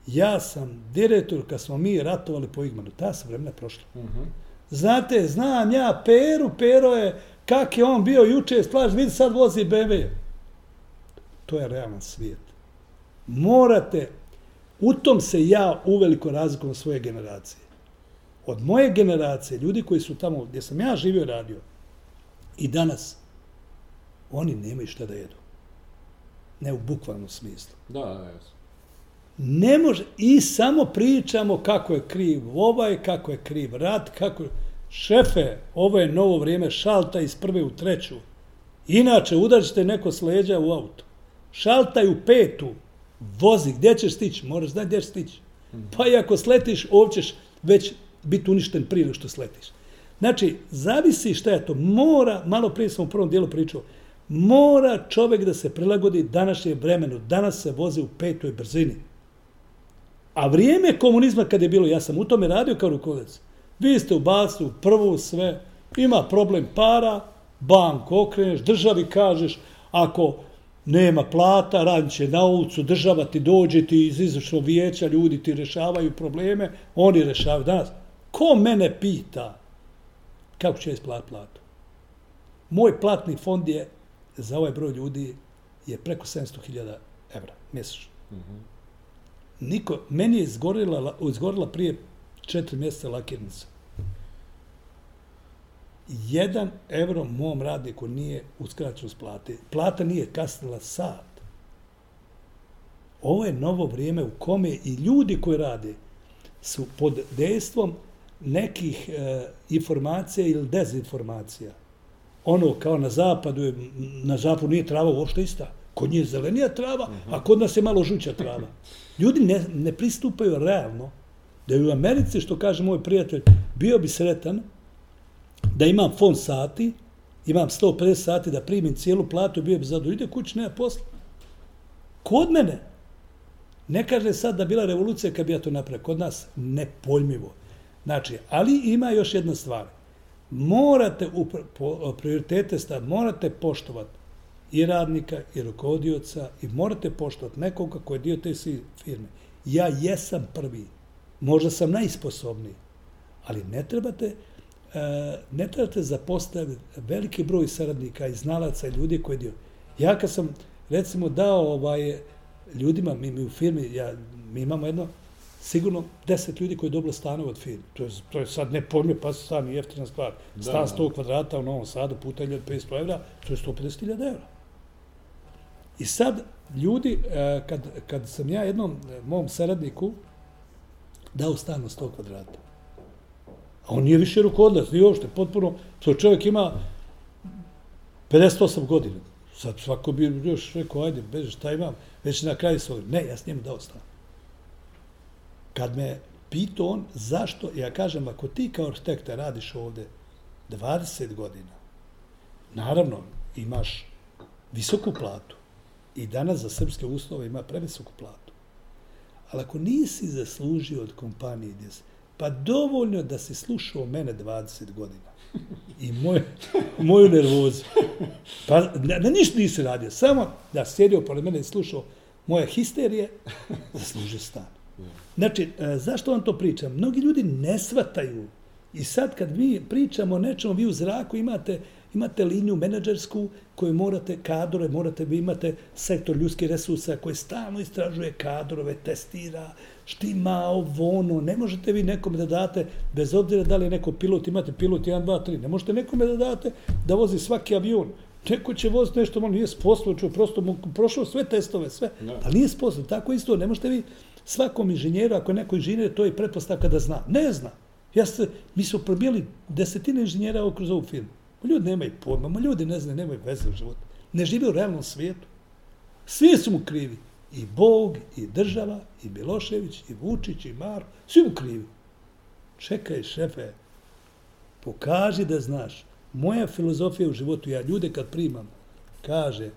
ja sam direktor kad smo mi ratovali po Igmanu, ta se vremena prošla. Mhm. Znate, znam ja Peru, Pero je, kak je on bio juče, slaž, vidi sad vozi BMW. To je realan svijet. Morate, u tom se ja uveliko razlikujem od svoje generacije. Od moje generacije, ljudi koji su tamo gdje sam ja živio i radio, i danas, oni nemaju šta da jedu. Ne u bukvalnom smislu. Da, da, jasno. Ne može, i samo pričamo kako je kriv ovaj, kako je kriv rat, kako je... Šefe, ovo je novo vrijeme, šalta iz prve u treću. Inače, udađete neko s leđa u auto. Šaltaj u petu, vozi, gdje ćeš stići? Moraš znati gdje ćeš stići. Pa i ako sletiš, ovdje ćeš već biti uništen prije nego što sletiš. Znači, zavisi šta je to. Mora, malo prije sam u prvom dijelu pričao, mora čovjek da se prilagodi današnje vremenu. Danas se vozi u petoj brzini. A vrijeme komunizma kad je bilo, ja sam u tome radio kao rukovodac, vi ste u u prvu sve, ima problem para, bank okreneš, državi kažeš, ako nema plata, radit će na ulicu, država ti dođe, ti iz izvršnog vijeća, ljudi ti rešavaju probleme, oni rešavaju danas. Ko mene pita kako će isplatiti platu? Moj platni fond je za ovaj broj ljudi je preko 700.000 evra mjesečno. Niko, meni je izgorila, izgorila prije četiri mjeseca lakirnica. Jedan evro mom radniku nije uskraćen s plate. Plata nije kasnila sat. Ovo je novo vrijeme u kome i ljudi koji rade su pod dejstvom nekih e, informacija ili dezinformacija. Ono kao na zapadu, je, na zapadu nije trava uopšte ista. Kod nje je zelenija trava, a kod nas je malo žuća trava. Ljudi ne, ne pristupaju realno da je u Americi, što kaže moj prijatelj, bio bi sretan da imam fond sati, imam 150 sati da primim cijelu platu, bio bi zadovoljno, ide kući, nema posla. Kod mene, ne kaže sad da bila revolucija kad bi ja to napravio, kod nas nepojmivo. Znači, ali ima još jedna stvar. Morate u prioritete stav, morate poštovati i radnika, i rukovodioca, i morate poštovati nekoga koji je dio te svi firme. Ja jesam prvi, možda sam najsposobniji, ali ne trebate, e, ne trebate zapostaviti veliki broj saradnika i znalaca i ljudi koji je dio. Ja kad sam, recimo, dao ovaj, ljudima, mi, mi u firmi, ja, mi imamo jedno sigurno deset ljudi koji je dobilo stanove od firme. To je, to je sad ne pojme, pa stan jeftina stvar. Stan 100 kvadrata u Novom Sadu, puta od 500 evra, to je 150.000 evra. I sad, ljudi, e, kad, kad sam ja jednom e, mom saradniku dao stan na 100 kvadrata, a on nije više rukodlac, nije uopšte, potpuno, to čovjek ima 58 godina. Sad svako bi još rekao, ajde, beže, šta imam, već na kraju svoj. Ne, ja s njemu dao stan. Kad me pitao on zašto, ja kažem, ako ti kao arhitekta radiš ovde 20 godina, naravno imaš visoku platu i danas za srpske uslove ima previsoku platu. Ali ako nisi zaslužio od kompanije gdje si, pa dovoljno da si slušao mene 20 godina i moj, moju nervozu. Pa na, na ništa nisi radio, samo da sjedio pored mene i slušao moje histerije, zaslužio stan. Znači, e, zašto vam to pričam? Mnogi ljudi ne svataju. I sad kad mi pričamo o nečemu, vi u zraku imate, imate liniju menadžersku koju morate kadrove, morate, vi imate sektor ljudskih resursa koji stalno istražuje kadrove, testira, štima ovo, ono. Ne možete vi nekome da date, bez obzira da li je neko pilot, imate pilot 1, 2, 3, ne možete nekome da date da vozi svaki avion. Neko će voziti nešto, on nije sposoban, prosto mu prošao sve testove, sve, ali nije sposoban. Tako isto, ne možete vi svakom inženjeru, ako je neko inženjer, to je pretpostavka da zna. Ne zna. Ja se, mi smo probijali desetine inženjera kroz ovu firmu. Ljudi nemaju pojma, ma ljudi ne znaju, nemaju veze u životu. Ne žive u realnom svijetu. Svi su mu krivi. I Bog, i država, i Milošević, i Vučić, i Mar, svi mu krivi. Čekaj, šefe, pokaži da znaš. Moja filozofija u životu, ja ljude kad primam, kaže,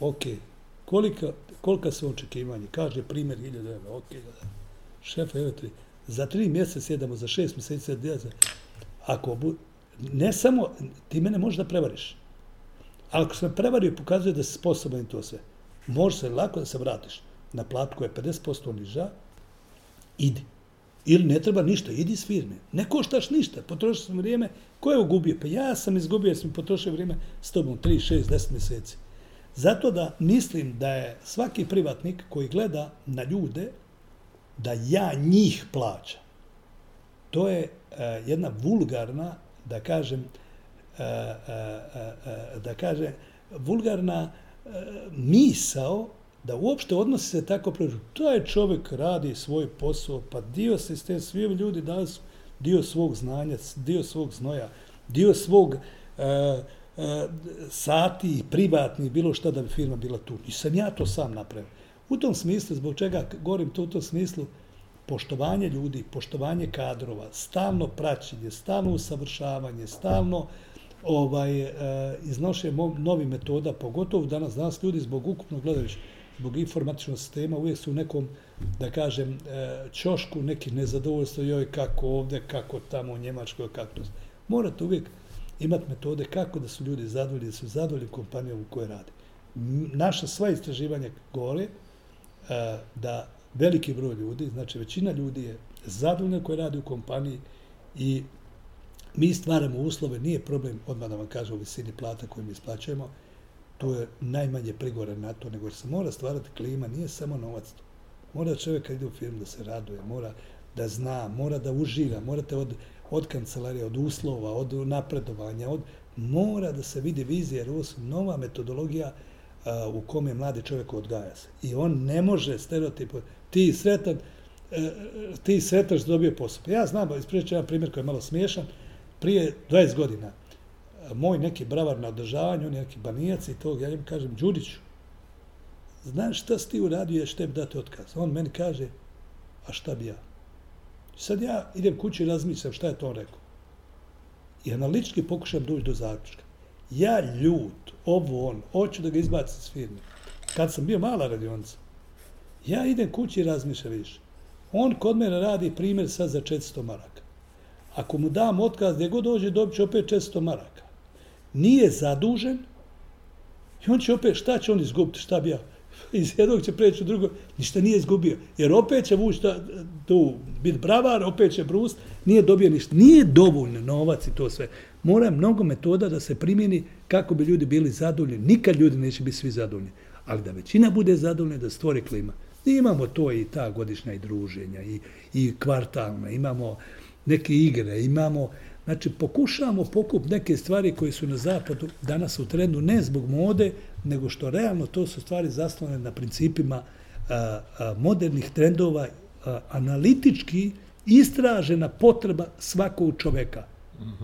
ok, kolika, kolika su očekivanje? Kaže, primjer, 1000 evra, ok, da. Šef, evo tri, za tri mjeseca sjedamo, za šest mjeseci, sjedamo. ako bu, ne samo, ti mene možeš da prevariš. Ali ako se me prevario, pokazuje da si sposoban to sve. Može se lako da se vratiš na platu koja je 50% niža, idi. Ili ne treba ništa, idi s firme. Ne koštaš ništa, potrošio sam vrijeme. Ko je ugubio? Pa ja sam izgubio, jer sam potrošio vrijeme s tobom 3, 6, 10 mjeseci. Zato da mislim da je svaki privatnik koji gleda na ljude, da ja njih plaćam. To je uh, jedna vulgarna, da kažem, uh, uh, uh, da kažem, vulgarna uh, misao da uopšte odnosi se tako prežu. Taj čovjek radi svoj posao, pa dio se s te svi ljudi dali su dio svog znanja, dio svog znoja, dio svog uh, sati privatni, bilo šta da bi firma bila tu. I sam ja to sam napravio. U tom smislu, zbog čega govorim to u tom smislu, poštovanje ljudi, poštovanje kadrova, stalno praćenje, stalno usavršavanje, stalno ovaj e, iznošenje novi metoda, pogotovo danas, danas ljudi zbog ukupno gledajući, zbog informatičnog sistema, uvijek su u nekom, da kažem, e, čošku neki nezadovoljstvo, joj, kako ovdje, kako tamo u Njemačkoj, kako to. Morate uvijek imati metode kako da su ljudi zadovoljni, da su zadovoljni kompanijom u kojoj rade. Naša sva istraživanja govore e, da veliki broj ljudi, znači većina ljudi je zadovoljna koji radi u kompaniji i mi stvaramo uslove, nije problem, odmah da vam kažem, u visini plata koju mi isplaćujemo, to je najmanje prigore na to, nego se mora stvarati klima, nije samo novac to. Mora čovjek kad ide u firmu da se raduje, mora da zna, mora da uživa, morate od, od kancelarije, od uslova, od napredovanja, od, mora da se vidi vizija, jer ovo su nova metodologija a, u kome mladi čovjek odgaja se. I on ne može stereotipo, ti sretan, e, ti sretan što dobio posao. Pa ja znam, ispričam jedan primjer koji je malo smiješan, prije 20 godina, moj neki bravar na održavanju, on je neki banijac i tog, ja im kažem, Đuriću, znaš šta si ti uradio, što bi dati otkaz? On meni kaže, a šta bi ja? Sad ja idem kući i razmišljam šta je to on rekao. I analitički pokušam doći do zaključka. Ja ljut, ovo on, hoću da ga izbacim s firme. Kad sam bio mala radionica, ja idem kući i razmišljam više. On kod mene radi primjer sad za 400 maraka. Ako mu dam otkaz, gdje god dođe, dobit će opet 400 maraka nije zadužen i on će opet, šta će on izgubiti, šta bi ja? Iz jednog će preći u drugo, ništa nije izgubio. Jer opet će vući ta, tu, bit bravar, opet će brust, nije dobio ništa. Nije dovoljno novac i to sve. Mora mnogo metoda da se primjeni kako bi ljudi bili zadovoljni. Nikad ljudi neće biti svi zadovoljni. Ali da većina bude zadovoljna, da stvori klima. Imamo to i ta godišnja i druženja i, i kvartalna, imamo neke igre, imamo, znači pokušavamo pokup neke stvari koje su na zapadu danas u trendu ne zbog mode, nego što realno to su stvari zasnovane na principima a, a, modernih trendova, a, analitički istražena potreba svakog čoveka.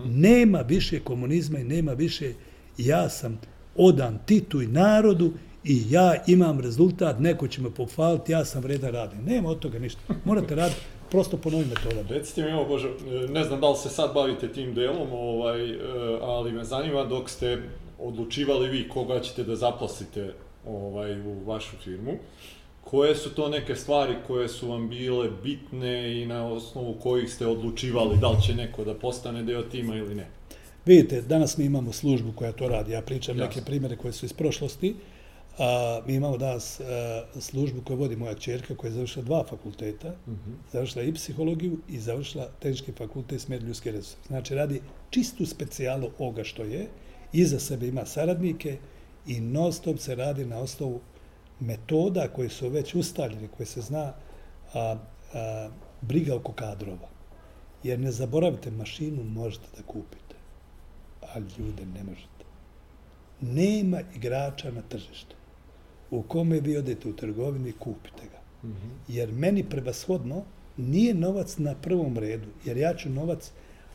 Nema više komunizma i nema više ja sam odan Titu i narodu i ja imam rezultat, neko će me pofaliti, ja sam vredan radim. Nema od toga ništa. Morate raditi prosto po novim metodama. Recite mi, evo Bože, ne znam da li se sad bavite tim delom, ovaj, e, ali me zanima dok ste odlučivali vi koga ćete da zaposlite ovaj, u vašu firmu, koje su to neke stvari koje su vam bile bitne i na osnovu kojih ste odlučivali da li će neko da postane deo tima ili ne? Vidite, danas mi imamo službu koja to radi. Ja pričam Jasne. neke primere koje su iz prošlosti. A, mi imamo danas a, službu koju vodi moja čerka koja je završila dva fakulteta. Mhm. -huh. Završila i psihologiju i završila tehnički fakultet smer ljudske resurse. Znači, radi čistu specijalu oga što je. Iza sebe ima saradnike i non stop se radi na osnovu metoda koje su već ustaljene, koje se zna a, a, briga oko kadrova. Jer ne zaboravite, mašinu možete da kupite, a ljude ne možete. Nema igrača na tržištu. U kome vi odete u trgovini, kupite ga. Mhm. Jer meni prevashodno nije novac na prvom redu, jer ja ću novac,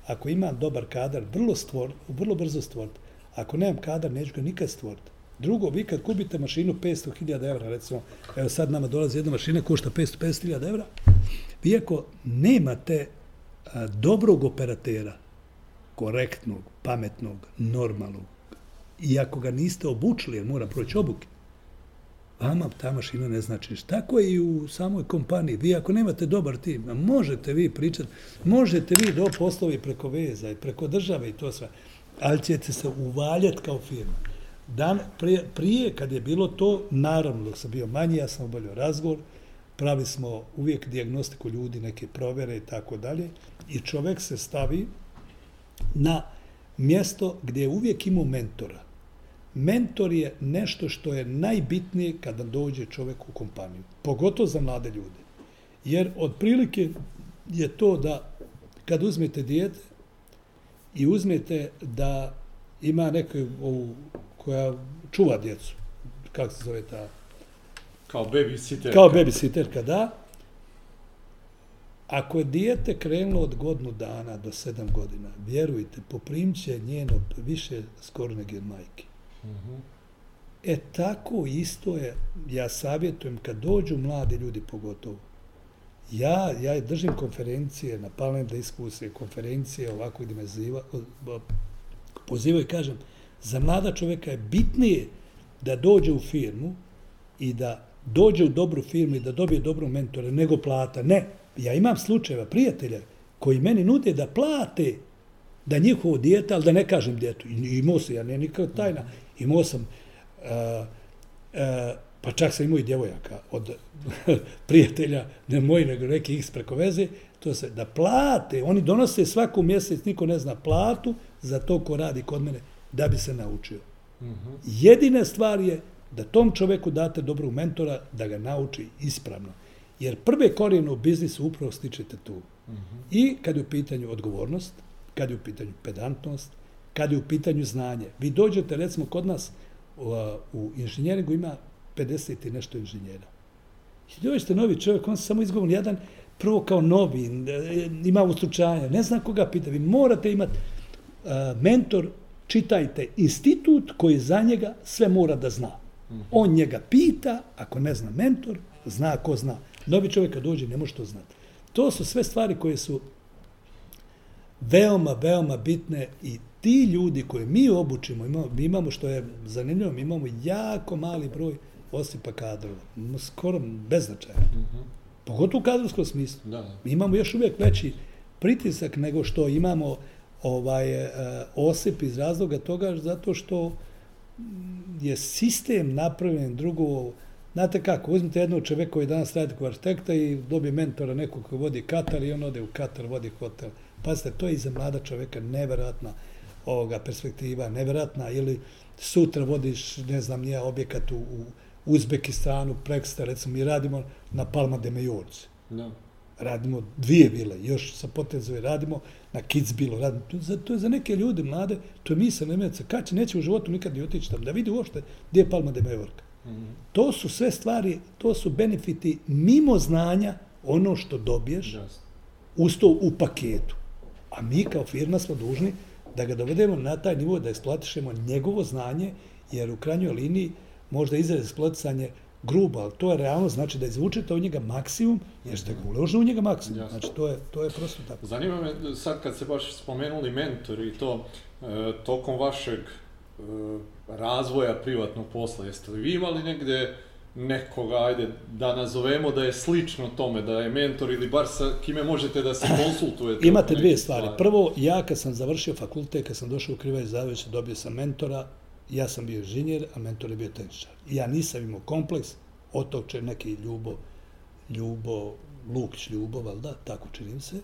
ako imam dobar kadar, vrlo, stvor, vrlo brzo stvoriti. Ako nemam kadar, neću ga nikad stvoriti. Drugo, vi kad kupite mašinu 500.000 evra, recimo, evo sad nama dolazi jedna mašina, košta 500.000 evra, vi ako nemate a, dobrog operatera, korektnog, pametnog, normalnog, i ako ga niste obučili, jer mora proći obuke, vama ta mašina ne znači ništa. Tako je i u samoj kompaniji. Vi ako nemate dobar tim, možete vi pričati, možete vi do poslovi preko veza i preko države i to sve, ali ćete se uvaljati kao firma. Dan, prije, prije, kad je bilo to, naravno, dok sam bio manji, ja sam obavljao razgovor, pravi smo uvijek diagnostiku ljudi, neke provere i tako dalje, i čovjek se stavi na mjesto gdje je uvijek imao mentora. Mentor je nešto što je najbitnije kada dođe čovjek u kompaniju, pogotovo za mlade ljude. Jer otprilike je to da kad uzmete dijete i uzmete da ima neku ovu koja čuva djecu. Kako se zove ta? Kao babysitterka. Kao babysitterka, da. Ako je dijete krenulo od godinu dana do sedam godina, vjerujte, poprimće njeno više skoro nego od majke. Uh mhm. -huh. E tako isto je, ja savjetujem kad dođu mladi ljudi pogotovo, ja, ja držim konferencije na panel diskusije, konferencije ovako gdje me ziva, pozivaju i kažem, za mlada čovjeka je bitnije da dođe u firmu i da dođe u dobru firmu i da dobije dobru mentora nego plata. Ne, ja imam slučajeva prijatelja koji meni nude da plate da njihovo dijete, ali da ne kažem djetu, imao sam, ja ne nikad tajna, imao sam, uh, uh, pa čak sam imao i djevojaka od prijatelja, ne moji, nego neki ih preko veze, to se, da plate, oni donose svaku mjesec, niko ne zna platu za to ko radi kod mene, da bi se naučio. -huh. Jedina stvar je da tom čoveku date dobrog mentora da ga nauči ispravno. Jer prve korijene u biznisu upravo stičete tu. Uh. I kad je u pitanju odgovornost, kad je u pitanju pedantnost, kad je u pitanju znanje. Vi dođete, recimo, kod nas u, inženjeringu ima 50 i nešto inženjera. I dođete novi čovjek, on se samo izgovorno jedan, prvo kao novi, ima ustručanja, ne zna koga pita. Vi morate imati uh, mentor čitajte institut koji za njega sve mora da zna. On njega pita, ako ne zna mentor, zna ko zna. Novi čovjek kad dođe ne može to znati. To su sve stvari koje su veoma, veoma bitne i ti ljudi koje mi obučimo, imamo, mi imamo što je zanimljivo, mi imamo jako mali broj osipa kadrova, skoro beznačajno. Uh -huh. Pogotovo u kadrovskom smislu. Da. Mi imamo još uvijek veći pritisak nego što imamo ovaj uh, osip iz razloga toga zato što je sistem napravljen drugo Znate kako, uzmite jednog čoveka koji danas radi kao arhitekta i dobije mentora nekog koji vodi Katar i on ode u Katar, vodi hotel. Pazite, to je i za mlada čoveka neverovatna ovoga perspektiva, neverovatna, ili sutra vodiš, ne znam, nije objekat u, u, Uzbekistanu, preksta, recimo, mi radimo na Palma de Majorci. Da. Radimo dvije vile, još sa potezove radimo na Kitzbilu, radimo. To, za, to je za neke ljude mlade, to je misle Nemaca, kad će, neće u životu nikad ni otići tamo, da vidi uopšte gdje je Palma de Majorka. Mm -hmm. To su sve stvari, to su benefiti mimo znanja, ono što dobiješ, Just. usto u paketu. A mi kao firma smo dužni da ga dovedemo na taj nivo da eksploatišemo njegovo znanje, jer u krajnjoj liniji možda izraz eksploatisanje grubo, ali to je realno, znači da izvučete od njega maksimum, jer ste ga uložili u njega maksimum. Jasno. Znači, to je, to je prosto tako. Zanima me, sad kad se baš spomenuli mentor i to, e, tokom vašeg e, razvoja privatnog posla, jeste li vi imali negde nekoga, ajde, da nazovemo da je slično tome, da je mentor ili bar sa kime možete da se konsultujete? Imate dvije stvari. stvari. Prvo, ja kad sam završio fakultet, kad sam došao u Krivaj Zaveća, dobio sam mentora, ja sam bio inženjer, a mentor je bio tehničar. Ja nisam imao kompleks, otoče neki ljubo, ljubo, Lukić ljubo, valjda, tako činim se.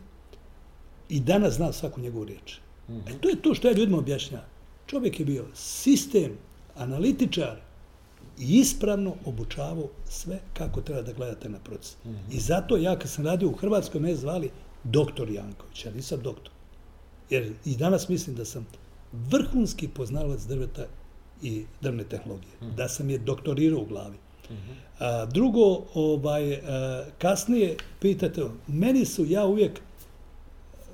I danas znam svaku njegovu riječ. Mm -hmm. E, to je to što ja ljudima objašnjam. Čovjek je bio sistem, analitičar, i ispravno obučavao sve kako treba da gledate na proces. Mm -hmm. I zato ja kad sam radio u Hrvatskoj, me zvali doktor Janković, ja nisam doktor. Jer i danas mislim da sam vrhunski poznalac drveta i drvne tehnologije. Mm -hmm. Da sam je doktorirao u glavi. Mm -hmm. a, drugo, ovaj, a, kasnije, pitate, meni su, ja uvijek,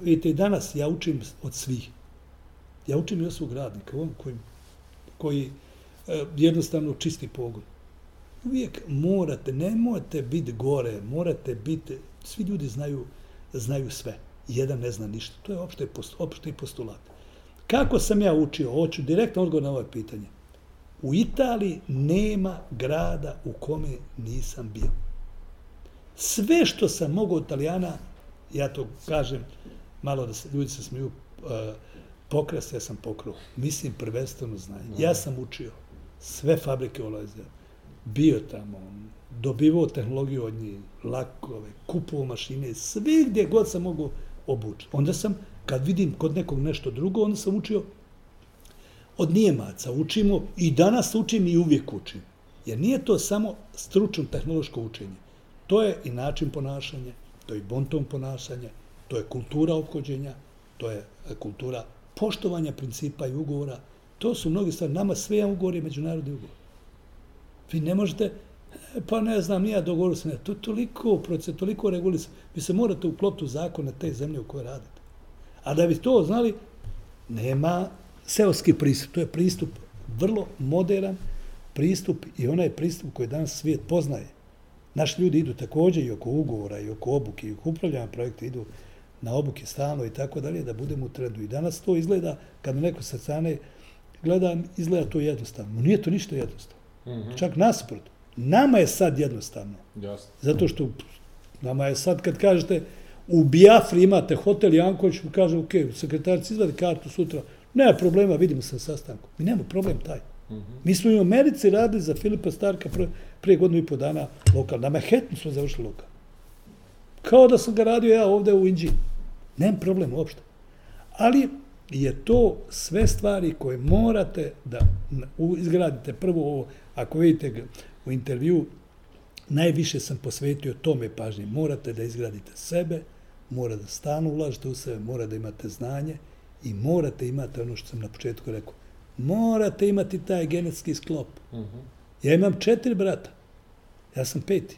vidite, i danas ja učim od svih. Ja učim i od svog radnika, on koji, koji E, E, jednostavno čisti pogon. Uvijek morate, ne morate biti gore, morate biti, svi ljudi znaju, znaju sve. Jedan ne zna ništa. To je opšte, opšte postulat. Kako sam ja učio? Hoću direktno odgovor na ovo pitanje. U Italiji nema grada u kome nisam bio. Sve što sam mogao od Italijana, ja to kažem, malo da se, ljudi se smiju, e, uh, pokrast, ja sam pokruo. Mislim prvenstveno znanje. Ja sam učio sve fabrike ulaze. Bio tamo, dobivao tehnologiju od njih, lakove, kupovao mašine, sve gdje god sam mogu obući. Onda sam, kad vidim kod nekog nešto drugo, onda sam učio od Nijemaca. Učimo i danas učim i uvijek učim. Jer nije to samo stručno tehnološko učenje. To je i način ponašanja, to je i bonton ponašanja, to je kultura obhođenja, to je kultura poštovanja principa i ugovora, To su mnogi stvari. Nama sve je ugovor je međunarodni ugovor. Vi ne možete, pa ne znam, nija dogovoru se ne. To je toliko proces, toliko regulisa. Vi se morate uklopiti u zakon na te zemlje u kojoj radite. A da bi to znali, nema seoski pristup. To je pristup vrlo modern pristup i onaj pristup koji danas svijet poznaje. Naši ljudi idu također i oko ugovora i oko obuke i oko upravljanja projekta idu na obuke stano i tako dalje da budemo u trendu. I danas to izgleda kad neko sa strane gledam, izgleda to jednostavno. Nije to ništa jednostavno. Mm -hmm. Čak nasprot. Nama je sad jednostavno. Jasno. Zato što nama je sad kad kažete u Biafri imate hotel Janković, mu kaže, ok, sekretarci izvadi kartu sutra, nema problema, vidimo se na sastanku. Mi nemamo problem taj. Mm -hmm. Mi smo i u Americi radili za Filipa Starka pre, prije godinu i po dana lokal. Na Manhattanu smo završili lokal. Kao da sam ga radio ja ovdje u Inđi. Nemam problem uopšte. Ali je to sve stvari koje morate da izgradite. Prvo ovo, ako vidite u intervju, najviše sam posvetio tome pažnje. Morate da izgradite sebe, mora da stanu ulažite u sebe, mora da imate znanje i morate imati ono što sam na početku rekao. Morate imati taj genetski sklop. Uh. -huh. Ja imam četiri brata. Ja sam peti.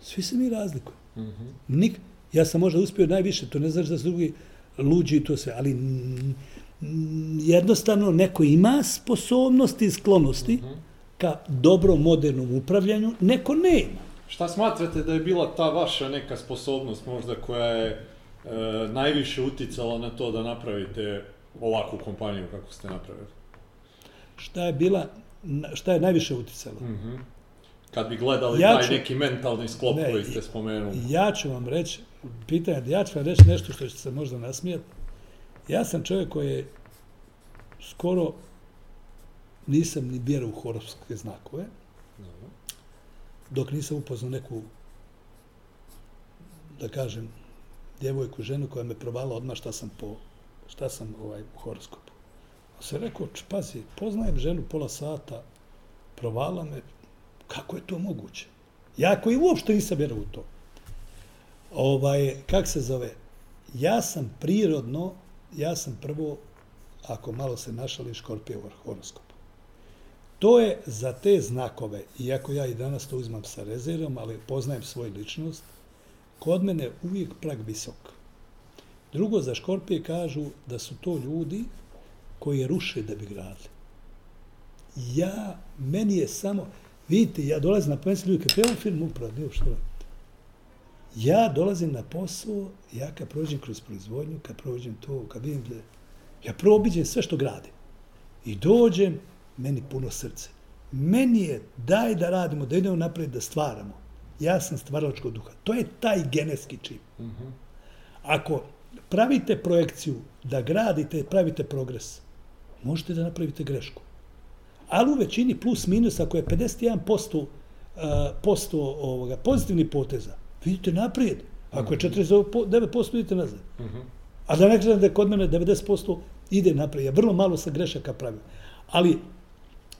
Svi se mi razlikuju. Uh. -huh. Nik, ja sam možda uspio najviše, to ne znaš da su drugi luđi to sve, ali jednostavno neko ima sposobnosti i sklonosti mm -hmm. ka dobrom modernom upravljanju, neko ne ima. Šta smatrate da je bila ta vaša neka sposobnost možda koja je e, najviše uticala na to da napravite ovakvu kompaniju kako ste napravili? Šta je bila, šta je najviše uticalo? Mm -hmm. Kad bi gledali ja ću, taj neki mentalni sklop ne, koji ste spomenuli. Ja ću vam reći, pitanje, ja ću vam reći nešto što će se možda nasmijati. Ja sam čovjek koji je skoro nisam ni vjerao u horoskopske znakove, dok nisam upoznao neku, da kažem, djevojku, ženu koja me provala odmah šta sam po, šta sam ovaj, u horoskopu. Pa A se rekao, pazi, poznajem ženu pola sata, provala me, kako je to moguće? Ja koji uopšte nisam vjerovao u to. Ovaj, kak se zove? Ja sam prirodno, ja sam prvo, ako malo se našali, škorpije horoskopu. To je za te znakove, iako ja i danas to uzmam sa rezervom, ali poznajem svoju ličnost, kod mene uvijek prag visok. Drugo, za škorpije kažu da su to ljudi koji ruše da bi gradili. Ja, meni je samo, vidite, ja dolazim na posao, ljudi, kad je film upravo, ne što Ja dolazim na posao, ja kad prođem kroz proizvodnju, kad prođem to, kad vidim da ja probiđem sve što gradim. I dođem, meni puno srce. Meni je daj da radimo, da idemo naprijed, da stvaramo. Ja sam stvaralačkog duha. To je taj genetski čip. Mhm. Ako pravite projekciju da gradite, pravite progres, možete da napravite grešku. Ali u većini plus minus, ako je 51% uh, posto ovoga, pozitivni poteza, vidite naprijed. Ako je 49% vidite nazad. Mhm. A da ne gledam da je kod mene 90% ide naprijed. Ja vrlo malo sa grešaka pravim. Ali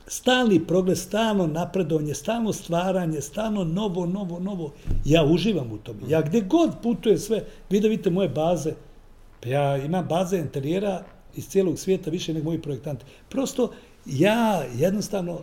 stalni progres, stalno napredovanje, stalno stvaranje, stalno novo, novo, novo. Ja uživam u tome. Ja gdje god putuje sve, vi da vidite moje baze, pa ja imam baze interijera iz cijelog svijeta više nego moji projektanti. Prosto ja jednostavno uh,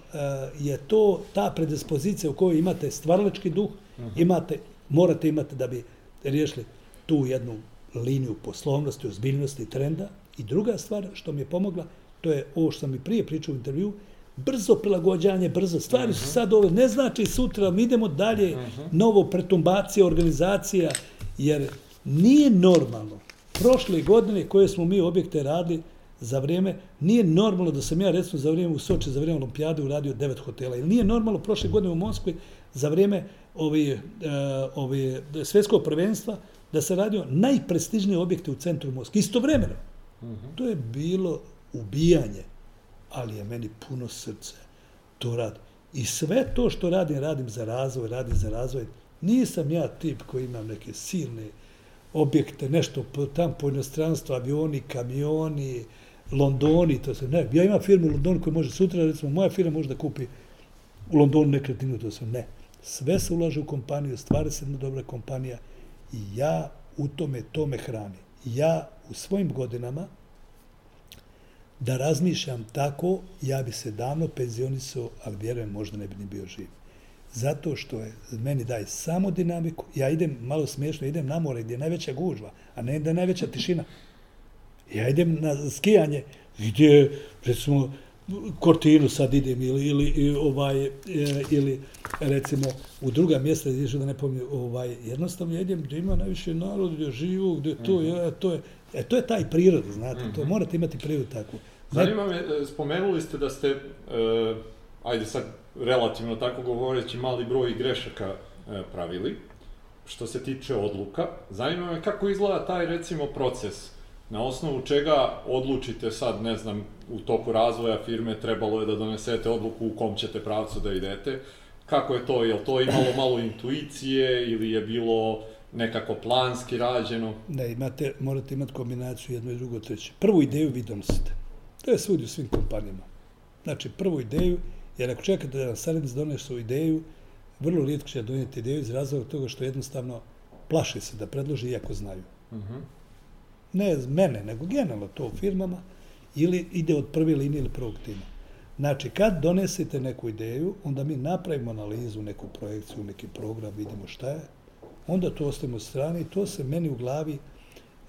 je to ta predispozicija u kojoj imate stvaralački duh, uh mhm. -huh. imate, morate imati da bi riješili tu jednu liniju poslovnosti, ozbiljnosti, trenda. I druga stvar što mi je pomogla, to je ovo što sam i prije pričao u intervju, brzo prilagođanje, brzo. Stvari su mhm. sad ove, ne znači sutra, mi idemo dalje, mhm. novo pretumbacija, organizacija, jer nije normalno. Prošle godine koje smo mi objekte radili za vrijeme, nije normalno da sam ja recimo za vrijeme u Soči, za vrijeme olimpijade uradio devet hotela. Ili nije normalno prošle godine u Moskvi za vrijeme ovi, uh, ovi svjetskog prvenstva da se radio najprestižnije objekte u centru Moskve. Istovremeno. Uh mhm. -huh. To je bilo ubijanje ali je meni puno srce. To radi. I sve to što radim, radim za razvoj, radim za razvoj. Nisam ja tip koji imam neke silne objekte, nešto tam po inostranstvu, avioni, kamioni, Londoni, to se ne. Ja imam firmu u Londonu koja može sutra, recimo, moja firma može da kupi u Londonu nekretinu, to se ne. Sve se ulaže u kompaniju, stvara se jedna dobra kompanija i ja u tome, tome hrani. Ja u svojim godinama, da razmišljam tako, ja bi se davno penzionisao, ali vjerujem, možda ne bi ni bio živ. Zato što je, meni daje samo dinamiku, ja idem, malo smiješno, idem na more gdje je najveća gužva, a ne da je najveća tišina. Ja idem na skijanje gdje, recimo, Kortinu sad idem ili, ili, ovaj, e, ili recimo u druga mjesta gdje da ne pomnju, ovaj, jednostavno idem gdje ima najviše narod, gdje živu, gdje to, mm -hmm. ja, to je, E, to je taj prirod, znate, mm -hmm. to mhm. morate imati prirodu takvu. Zanima me, e, spomenuli ste da ste, uh, ajde sad relativno tako govoreći, mali broj grešaka uh, pravili, što se tiče odluka. Zanima me kako izgleda taj, recimo, proces na osnovu čega odlučite sad, ne znam, u toku razvoja firme trebalo je da donesete odluku u kom ćete pravcu da idete. Kako je to? Je to imalo malo intuicije ili je bilo nekako planski rađeno? Ne, imate, morate imati kombinaciju jedno i drugo treće. Prvu ideju vi donosite. To je svudi u svim kompanijama. Znači, prvu ideju, jer ako čekate da vam saradnic donesu ideju, vrlo rijetko će donijeti ideju iz razloga toga što jednostavno plaše se da predloži iako znaju. Uh mhm. -huh. Ne mene, nego generalno to u firmama, ili ide od prve linije ili prvog tima. Znači, kad donesete neku ideju, onda mi napravimo analizu, neku projekciju, neki program, vidimo šta je, onda to ostavimo strane i to se meni u glavi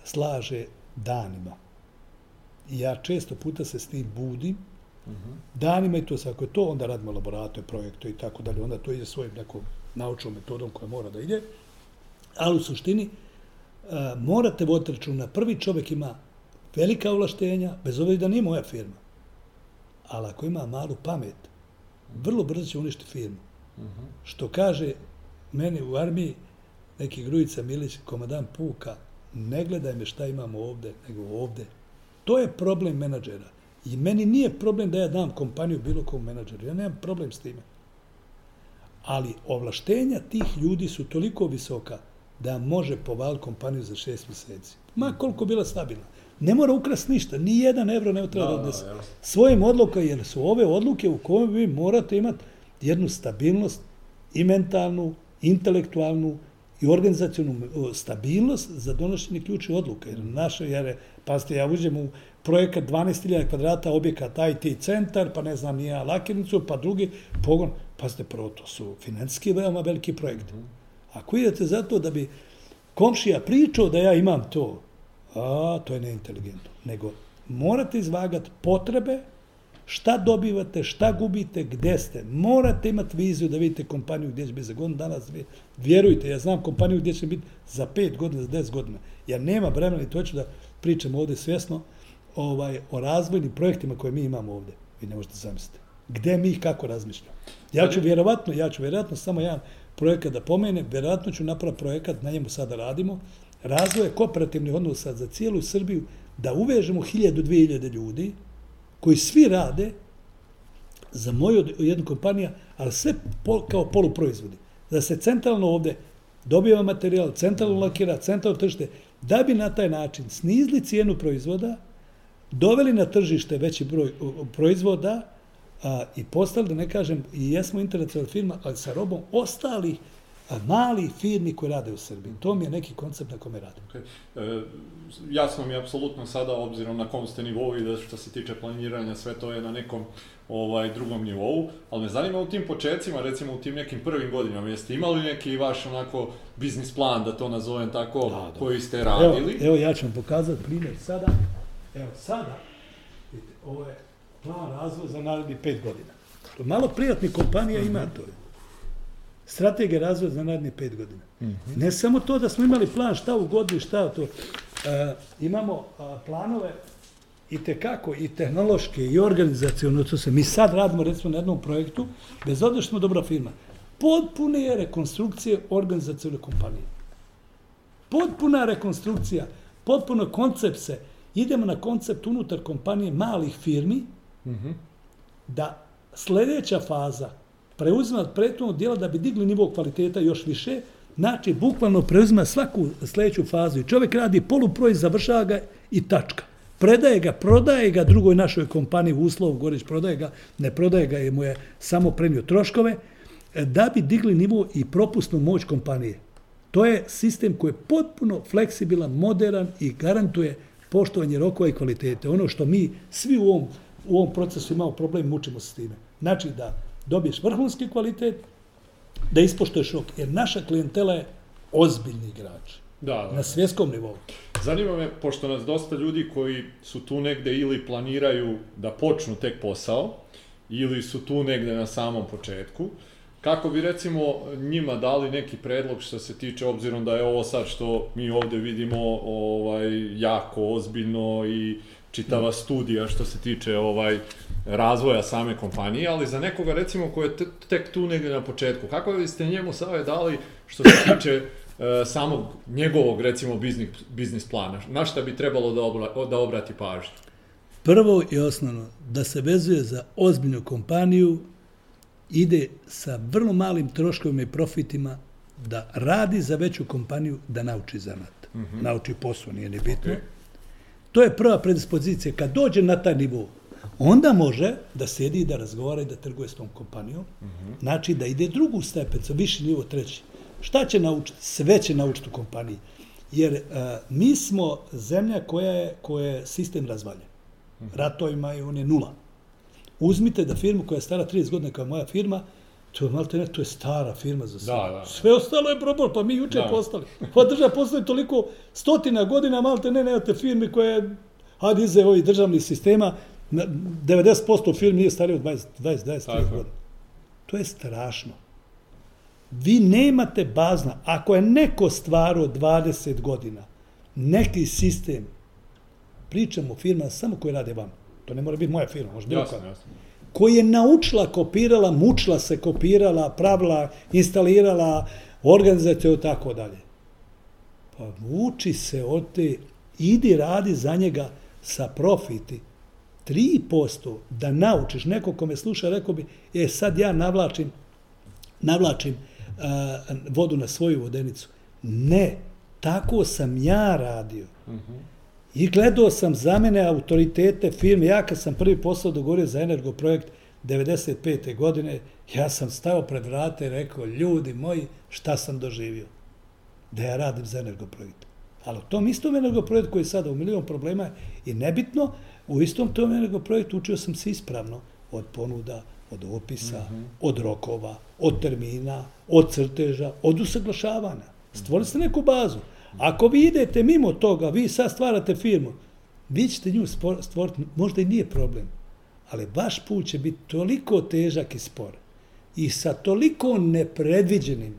slaže danima. I ja često puta se s tim budim, uh mhm. -huh. danima i to se, ako je to, onda radimo laboratore, projekte i tako dalje, onda to ide svojim nekom naučnom metodom koja mora da ide. Ali u suštini, morate voditi računa, prvi čovjek ima velika ovlaštenja, bez obzira da nije moja firma. Ali ako ima malu pamet, vrlo brzo će uništiti firmu. Uh mhm. -huh. Što kaže meni u armiji, neki Grujica Milić, komadan Puka, ne gledaj me šta imamo ovde, nego ovde. To je problem menadžera. I meni nije problem da ja dam kompaniju bilo kom menadžeru. Ja nemam problem s time. Ali ovlaštenja tih ljudi su toliko visoka da može povaliti kompaniju za šest mjeseci. Ma koliko bila stabilna. Ne mora ukrast ništa. Ni jedan evro ne treba da odnese. Svojim odluka, jer su ove odluke u kojoj vi morate imati jednu stabilnost i mentalnu, intelektualnu i organizacijonu stabilnost za donošenje ključnih odluka. Jer naše, jer, pazite, ja uđem u projekat 12.000 kvadrata objekat IT centar, pa ne znam, nija lakirnicu, pa drugi pogon. Pazite, prvo, to su financijski veoma veliki projekti. Ako idete zato da bi komšija pričao da ja imam to, a, to je neinteligentno. Nego, morate izvagati potrebe, šta dobivate, šta gubite, gde ste. Morate imati viziju da vidite kompaniju gdje će biti za godinu dana. Vjerujte, ja znam kompaniju gdje će biti za pet godina, za deset godina. Ja nema vremena i to ću da pričam ovdje svjesno ovaj, o razvojnim projektima koje mi imamo ovdje. Vi ne možete zamisliti. Gde mi kako razmišljamo. Ja ću vjerovatno, ja ću vjerovatno samo jedan projekat da pomene, vjerojatno ću napraviti projekat, na njemu sada radimo, razvoje kooperativnih odnosa za cijelu Srbiju, da uvežemo hiljadu, dvije hiljade ljudi, koji svi rade za moju jednu kompaniju, ali sve pol, kao poluproizvodi. Da se centralno ovde dobiva materijal, centralno lakira, centralno tržište, da bi na taj način snizli cijenu proizvoda, doveli na tržište veći broj proizvoda a, i postali, da ne kažem, i jesmo internacionalna firma, ali sa robom ostalih mali firmi koji rade u Srbiji. To mi je neki koncept na kome radim. Okay. E, jasno mi je apsolutno sada, obzirom na kom ste nivou i da što se tiče planiranja, sve to je na nekom ovaj drugom nivou, ali me zanima u tim početcima, recimo u tim nekim prvim godinama, jeste imali neki vaš onako biznis plan, da to nazovem tako, da, da. koji ste radili? Evo, evo ja ću vam pokazati primjer sada. Evo sada, vidite, ovo je plan razvoja za naredni pet godina. Malo prijatnih kompanija ima to. Strategija razvoja za naredni pet godina. Mm -hmm. Ne samo to da smo imali plan šta u godini, šta to. Uh, imamo uh, planove i te kako i tehnološke i organizacijalno to se mi sad radimo recimo na jednom projektu bez obzira što smo dobra firma potpune je rekonstrukcije organizacijalne kompanije potpuna rekonstrukcija potpuno koncept se idemo na koncept unutar kompanije malih firmi mm -hmm. da sljedeća faza preuzima od prethodnog dijela da bi digli nivo kvaliteta još više, znači bukvalno preuzima svaku sljedeću fazu i čovjek radi poluproiz, završava ga i tačka. Predaje ga, prodaje ga drugoj našoj kompaniji u uslovu, Gorić prodaje ga, ne prodaje ga, je mu je samo prenio troškove, e, da bi digli nivo i propusnu moć kompanije. To je sistem koji je potpuno fleksibilan, modern i garantuje poštovanje rokova i kvalitete. Ono što mi svi u ovom, u ovom procesu imamo problem, mučimo se s time. Znači da dobiješ vrhunski kvalitet, da ispoštuješ rok, jer naša klijentela je ozbiljni igrač. Da, da. Na svjetskom nivou. Zanima me, pošto nas dosta ljudi koji su tu negde ili planiraju da počnu tek posao, ili su tu negde na samom početku, kako bi recimo njima dali neki predlog što se tiče, obzirom da je ovo sad što mi ovde vidimo ovaj, jako ozbiljno i čitava studija što se tiče ovaj razvoja same kompanije, ali za nekoga recimo ko je tek tu negdje na početku, kako biste njemu savjet dali što se tiče uh, samog njegovog recimo biznis, biznis plana? Na šta bi trebalo da, obra, da obrati pažnju? Prvo i osnovno, da se vezuje za ozbiljnu kompaniju, ide sa vrlo malim troškovima i profitima, da radi za veću kompaniju, da nauči zanat. Mm -hmm. Nauči posao, nije ni bitno. Okay. To je prva predispozicija. Kad dođe na taj nivou, onda može da sedi i da razgovara i da trguje s tom kompanijom. Mm -hmm. Znači da ide drugu stepencu, viši nivo treći. Šta će naučiti? Sve će naučiti u kompaniji. Jer uh, mi smo zemlja koja je, koja je sistem razvaljen. Mm -hmm. Ratovima i on je nula. Uzmite da firmu koja je stara 30 godina kao moja firma, to je malo ne, to je stara firma za sve. Da, da. Sve ostalo je probor, pa mi juče da. postali. Pa država postoji toliko stotina godina, malo te ne, nemate firme koje, hajde ize ovih državnih sistema, 90% firmi nije starije od 20, 20, 20 godina. To je strašno. Vi nemate bazna. Ako je neko stvarao 20 godina, neki sistem, pričamo o firma samo koje rade vam. To ne mora biti moja firma, može bilo jasno, jasno. Koji je naučila, kopirala, mučila se, kopirala, pravila, instalirala, organizaciju i tako dalje. Pa vuči se od te, idi radi za njega sa profiti, 3% da naučiš, neko ko me sluša, rekao bi, e, sad ja navlačim, navlačim uh, vodu na svoju vodenicu. Ne, tako sam ja radio. Uh mhm. -huh. I gledao sam za mene autoritete firme, ja kad sam prvi posao dogovorio za energoprojekt 95. godine, ja sam stao pred vrate i rekao, ljudi moji, šta sam doživio? Da ja radim za energoprojekt. Ali u tom istom energoprojektu koji je sada u milion problema i nebitno, u istom tom energoprojektu učio sam se ispravno od ponuda, od opisa, mm -hmm. od rokova, od termina, od crteža, od usaglašavanja. Stvorili ste neku bazu. Ako vi idete mimo toga, vi sad stvarate firmu, vi ćete nju stvoriti, možda i nije problem, ali vaš put će biti toliko težak i spor i sa toliko nepredviđenim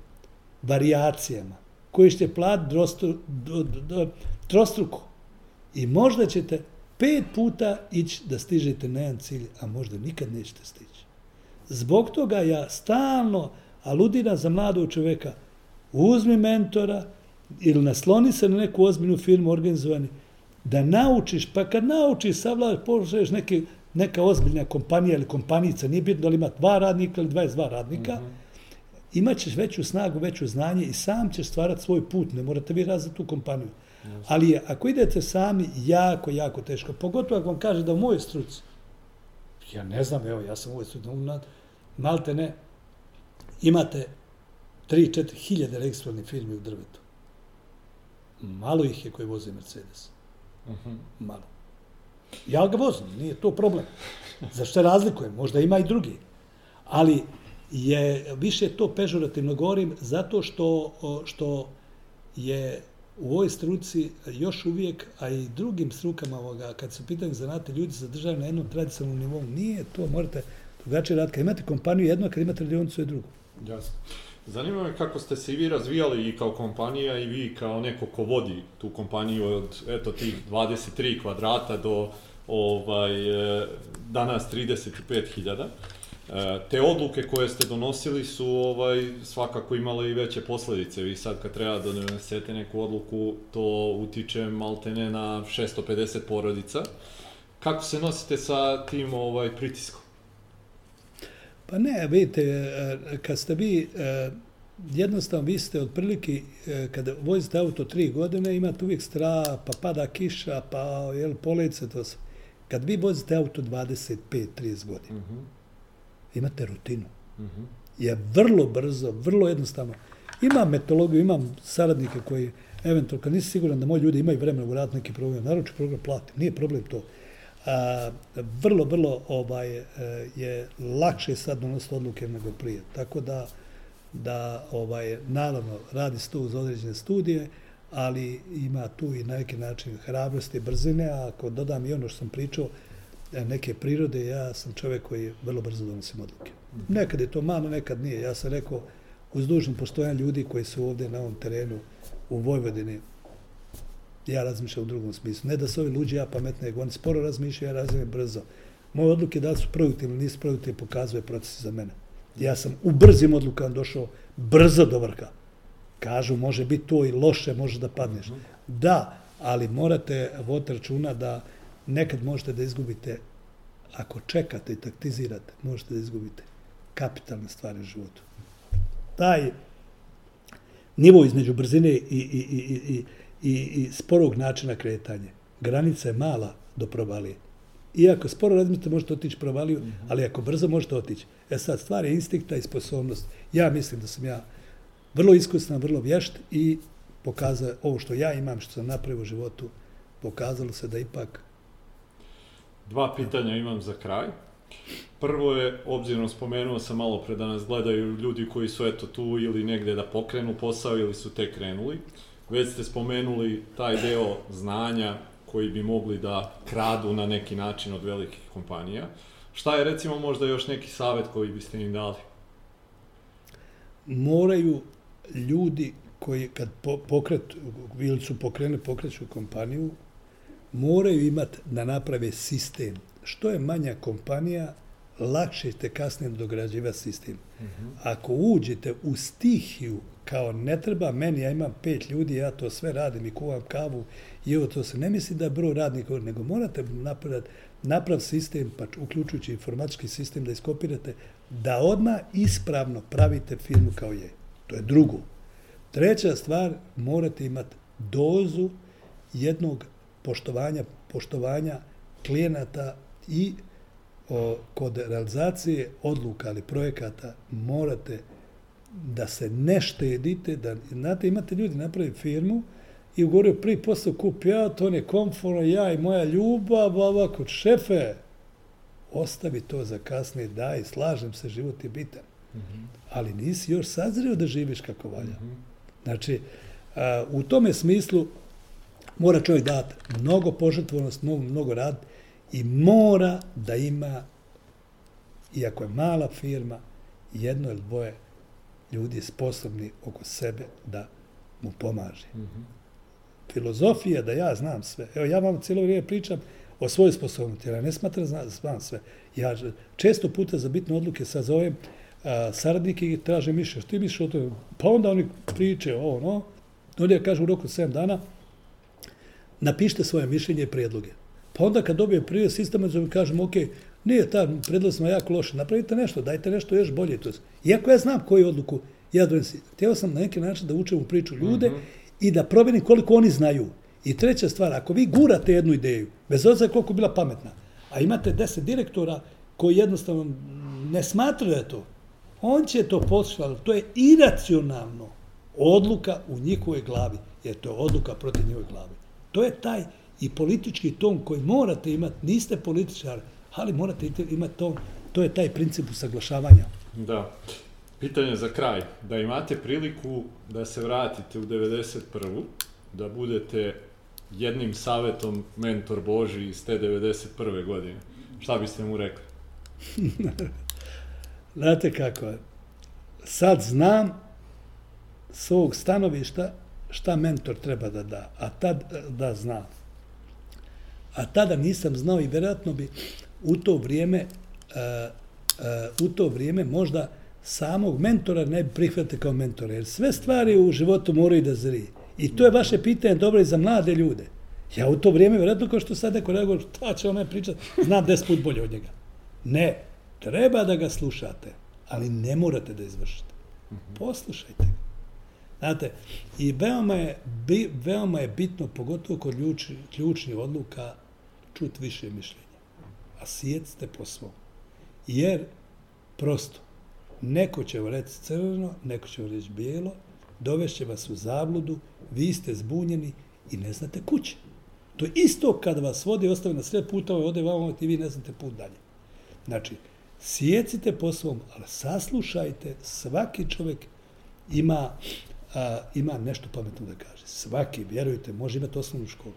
variacijama koji ćete platiti trostruko i možda ćete pet puta ići da stižete na jedan cilj, a možda nikad nećete stići. Zbog toga ja stalno aludiram za mladog čoveka, uzmi mentora ili nasloni se na neku ozbiljnu firmu organizovani, da naučiš, pa kad naučiš, savladaš, pošalješ neke, neka ozbiljna kompanija ili kompanica, nije bitno da li ima dva radnika ili 22 radnika, mm -hmm. imat ćeš veću snagu, veću znanje i sam ćeš stvarati svoj put, ne morate vi razati tu kompaniju. Yes. Ali je, ako idete sami, jako, jako teško. Pogotovo ako vam kaže da u mojoj struci, ja ne znam, evo, ja sam u ovoj struci, malte ne, imate 3-4 hiljade registrovanih firmi u drvetu. Malo ih je koji voze Mercedes. Uh mhm. -huh. Malo. Ja ga vozim, nije to problem. Zašto razlikujem? Možda ima i drugi. Ali je više to pežorativno govorim zato što, što je u ovoj struci još uvijek, a i drugim strukama ovoga, kad su pitanje zanate ljudi zadržaju na jednom tradicionalnom nivou, nije to, morate drugačije raditi. Kad imate kompaniju jedno, kad imate radionicu je drugo. Jasno. Zanima me kako ste se i vi razvijali i kao kompanija i vi kao neko ko vodi tu kompaniju od eto tih 23 kvadrata do ovaj e, danas 35.000. E, te odluke koje ste donosili su ovaj svakako imale i veće posljedice. Vi sad kad treba da donesete neku odluku, to utiče maltene na 650 porodica. Kako se nosite sa tim ovaj pritiskom? Pa ne, vidite, e, kad ste vi, e, jednostavno vi ste otprilike, e, kada vozite auto tri godine, imate uvijek stra, pa pada kiša, pa jel, polece, to se. Kad vi vozite auto 25-30 godina, mm -hmm. imate rutinu. Mm -hmm. Je vrlo brzo, vrlo jednostavno. Imam metodologiju, imam saradnike koji, eventualno, kad nisi siguran da moji ljudi imaju vremena u rad neki program, ću program platiti, nije problem to a, vrlo, vrlo ovaj, e, je lakše sad donositi odluke nego prije. Tako da, da ovaj, naravno, radi se to uz određene studije, ali ima tu i na neki način hrabrosti i brzine, a ako dodam i ono što sam pričao, e, neke prirode, ja sam čovjek koji vrlo brzo donosim odluke. Nekad je to malo, nekad nije. Ja sam rekao, uz dužno postojanje ljudi koji su ovdje na ovom terenu u Vojvodini, ja razmišljam u drugom smislu. Ne da se ovi luđi ja pametne, oni sporo razmišljaju, ja razmišljam brzo. Moje odluke da su produktivne, nisu produktivne, pokazuje proces za mene. Ja sam u brzim odlukama došao brzo do vrha. Kažu, može biti to i loše, može da padneš. Da, ali morate voditi računa da nekad možete da izgubite, ako čekate i taktizirate, možete da izgubite kapitalne stvari u životu. Taj nivo između brzine i, i, i, i, i i, sporog načina kretanja. Granica je mala do provalije. Iako sporo razmislite, možete otići provaliju, -hmm. ali ako brzo možete otići. E sad, stvar je instinkta i sposobnost. Ja mislim da sam ja vrlo iskusan, vrlo vješt i pokazao ovo što ja imam, što sam napravio u životu, pokazalo se da ipak... Dva pitanja imam za kraj. Prvo je, obzirom spomenuo sam malo pre da nas gledaju ljudi koji su eto tu ili negde da pokrenu posao ili su tek krenuli. Već ste spomenuli taj deo znanja koji bi mogli da kradu na neki način od velikih kompanija. Šta je recimo možda još neki savjet koji biste im dali? Moraju ljudi koji kad pokret, ili su pokrene pokreću kompaniju, moraju imati da naprave sistem. Što je manja kompanija, lakše ćete kasnije dograđivati sistem. -hmm. Ako uđete u stihiju kao ne treba meni, ja imam pet ljudi, ja to sve radim i kuvam kavu i evo to se ne misli da je broj radnika, nego morate napraviti naprav sistem, pa uključujući informatički sistem da iskopirate, da odmah ispravno pravite firmu kao je. To je drugo. Treća stvar, morate imati dozu jednog poštovanja, poštovanja klijenata i o, kod realizacije odluka ali projekata morate da se ne štedite, da, znate, imate ljudi napravi firmu i ugovorio prvi posao kup ja, to ne komforno, ja i moja ljubav, ovako, šefe, ostavi to za kasnije, daj, slažem se, život je bitan. Mm -hmm. Ali nisi još sazrio da živiš kako valja. Mm -hmm. Znači, a, u tome smislu mora čovjek dati mnogo požrtvonost, mnogo, mnogo rad i mora da ima, iako je mala firma, jedno ili dvoje ljudi sposobni oko sebe da mu pomaže. Mm -hmm. Filozofija da ja znam sve. Evo, ja vam cijelo vrijeme pričam o svojoj sposobnosti, ja ne smatram da znam sve. Ja često puta za bitne odluke sazovem a, saradnike i traže mišlje. Što ti misliš o tome? Pa onda oni priče o ono. Onda ja kažu u roku 7 dana, napišite svoje mišljenje i prijedloge. Pa onda kad dobijem prije sistematizom, kažem, ok, nije ta predlog smo jako loše, napravite nešto, dajte nešto još bolje. To Iako ja znam koju odluku ja donesim, htio sam na neki način da učem u priču ljude mm -hmm. i da probinim koliko oni znaju. I treća stvar, ako vi gurate jednu ideju, bez obzira koliko bila pametna, a imate deset direktora koji jednostavno ne smatraju da je to, on će to poslušati, to je iracionalno odluka u njihovoj glavi, jer to je odluka protiv njihove glavi. To je taj i politički ton koji morate imati, niste političar, ali morate imati ton, to je taj princip usaglašavanja. Da. Pitanje za kraj. Da imate priliku da se vratite u 91. da budete jednim savetom mentor Boži iz te 91. godine. Šta biste mu rekli? Znate kako je. Sad znam s ovog stanovišta šta mentor treba da da, a tad da znam. A tada nisam znao i vjerojatno bi u to vrijeme uh, uh, u to vrijeme možda samog mentora ne bi prihvatili kao mentora, jer sve stvari u životu moraju da zri. I to je vaše pitanje dobro i za mlade ljude. Ja u to vrijeme, vjerojatno kao što sad neko reaguje, šta će on pričati, znam deset put bolje od njega. Ne, treba da ga slušate, ali ne morate da izvršite. Poslušajte ga. Znate, i veoma je, bi, veoma je bitno, pogotovo kod ključ, ključnih odluka, čut više mišljenja. A sjecite po svom. Jer, prosto, neko će vam reći crno, neko će vam reći bijelo, dovešće vas u zabludu, vi ste zbunjeni i ne znate kuće. To je isto kad vas vodi, ostave na sred puta, ovaj ode vam i vi ne znate put dalje. Znači, sjecite po svom, ali saslušajte, svaki čovjek ima, a, ima nešto pametno da kaže. Svaki, vjerujte, može imati osnovnu školu.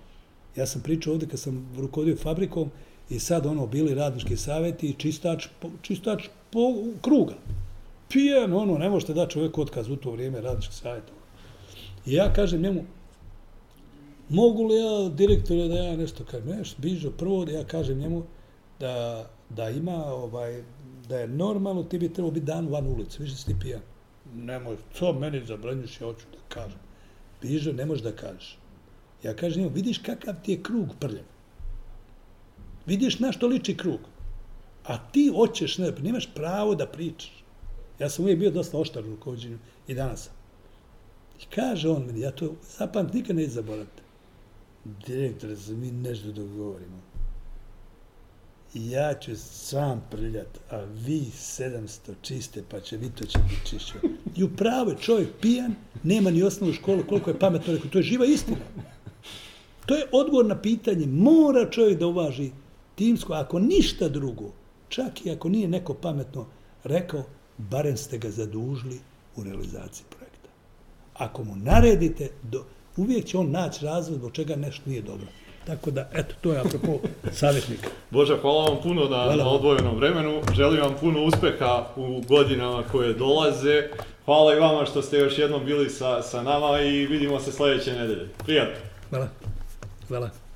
Ja sam pričao ovdje kad sam rukodio fabrikom i sad ono bili radnički savjeti i čistač, čistač po kruga. Pijen, ono, ne možete da čovjek otkaz u to vrijeme radnički savjet. Ono. I ja kažem njemu, mogu li ja, direktore, da ja nešto kažem, Nešto, bižo, prvo ja kažem njemu da, da ima, ovaj, da je normalno, ti bi trebao biti dan van ulici, više si ti pijan. Nemoj, co meni zabranjuš, ja hoću da kažem. Bižo, ne možeš da kažeš. Ja kažem njemu, vidiš kakav ti je krug prljav. Vidiš na što liči krug. A ti hoćeš, ne, nemaš pravo da pričaš. Ja sam uvijek bio dosta oštar u rukovodđenju i danas sam. I kaže on meni, ja to zapamt nikad ne zaboravite. Direktor, za mi nešto da govorimo. I ja ću sam prljat, a vi 700 čiste, pa će vi to će biti čišće. I upravo je čovjek pijan, nema ni osnovu školu, koliko je pametno rekao, to je živa istina. To je odgovor na pitanje, mora čovjek da uvaži timsko, ako ništa drugo, čak i ako nije neko pametno rekao, barem ste ga zadužili u realizaciji projekta. Ako mu naredite, do, uvijek će on naći razlog zbog čega nešto nije dobro. Tako da, eto, to je apropo savjetnika. Bože, hvala vam puno na, hvala. na odvojenom vremenu. Želim vam puno uspeha u godinama koje dolaze. Hvala i vama što ste još jednom bili sa, sa nama i vidimo se sljedeće nedelje. Prijatno. Hvala. Hvala.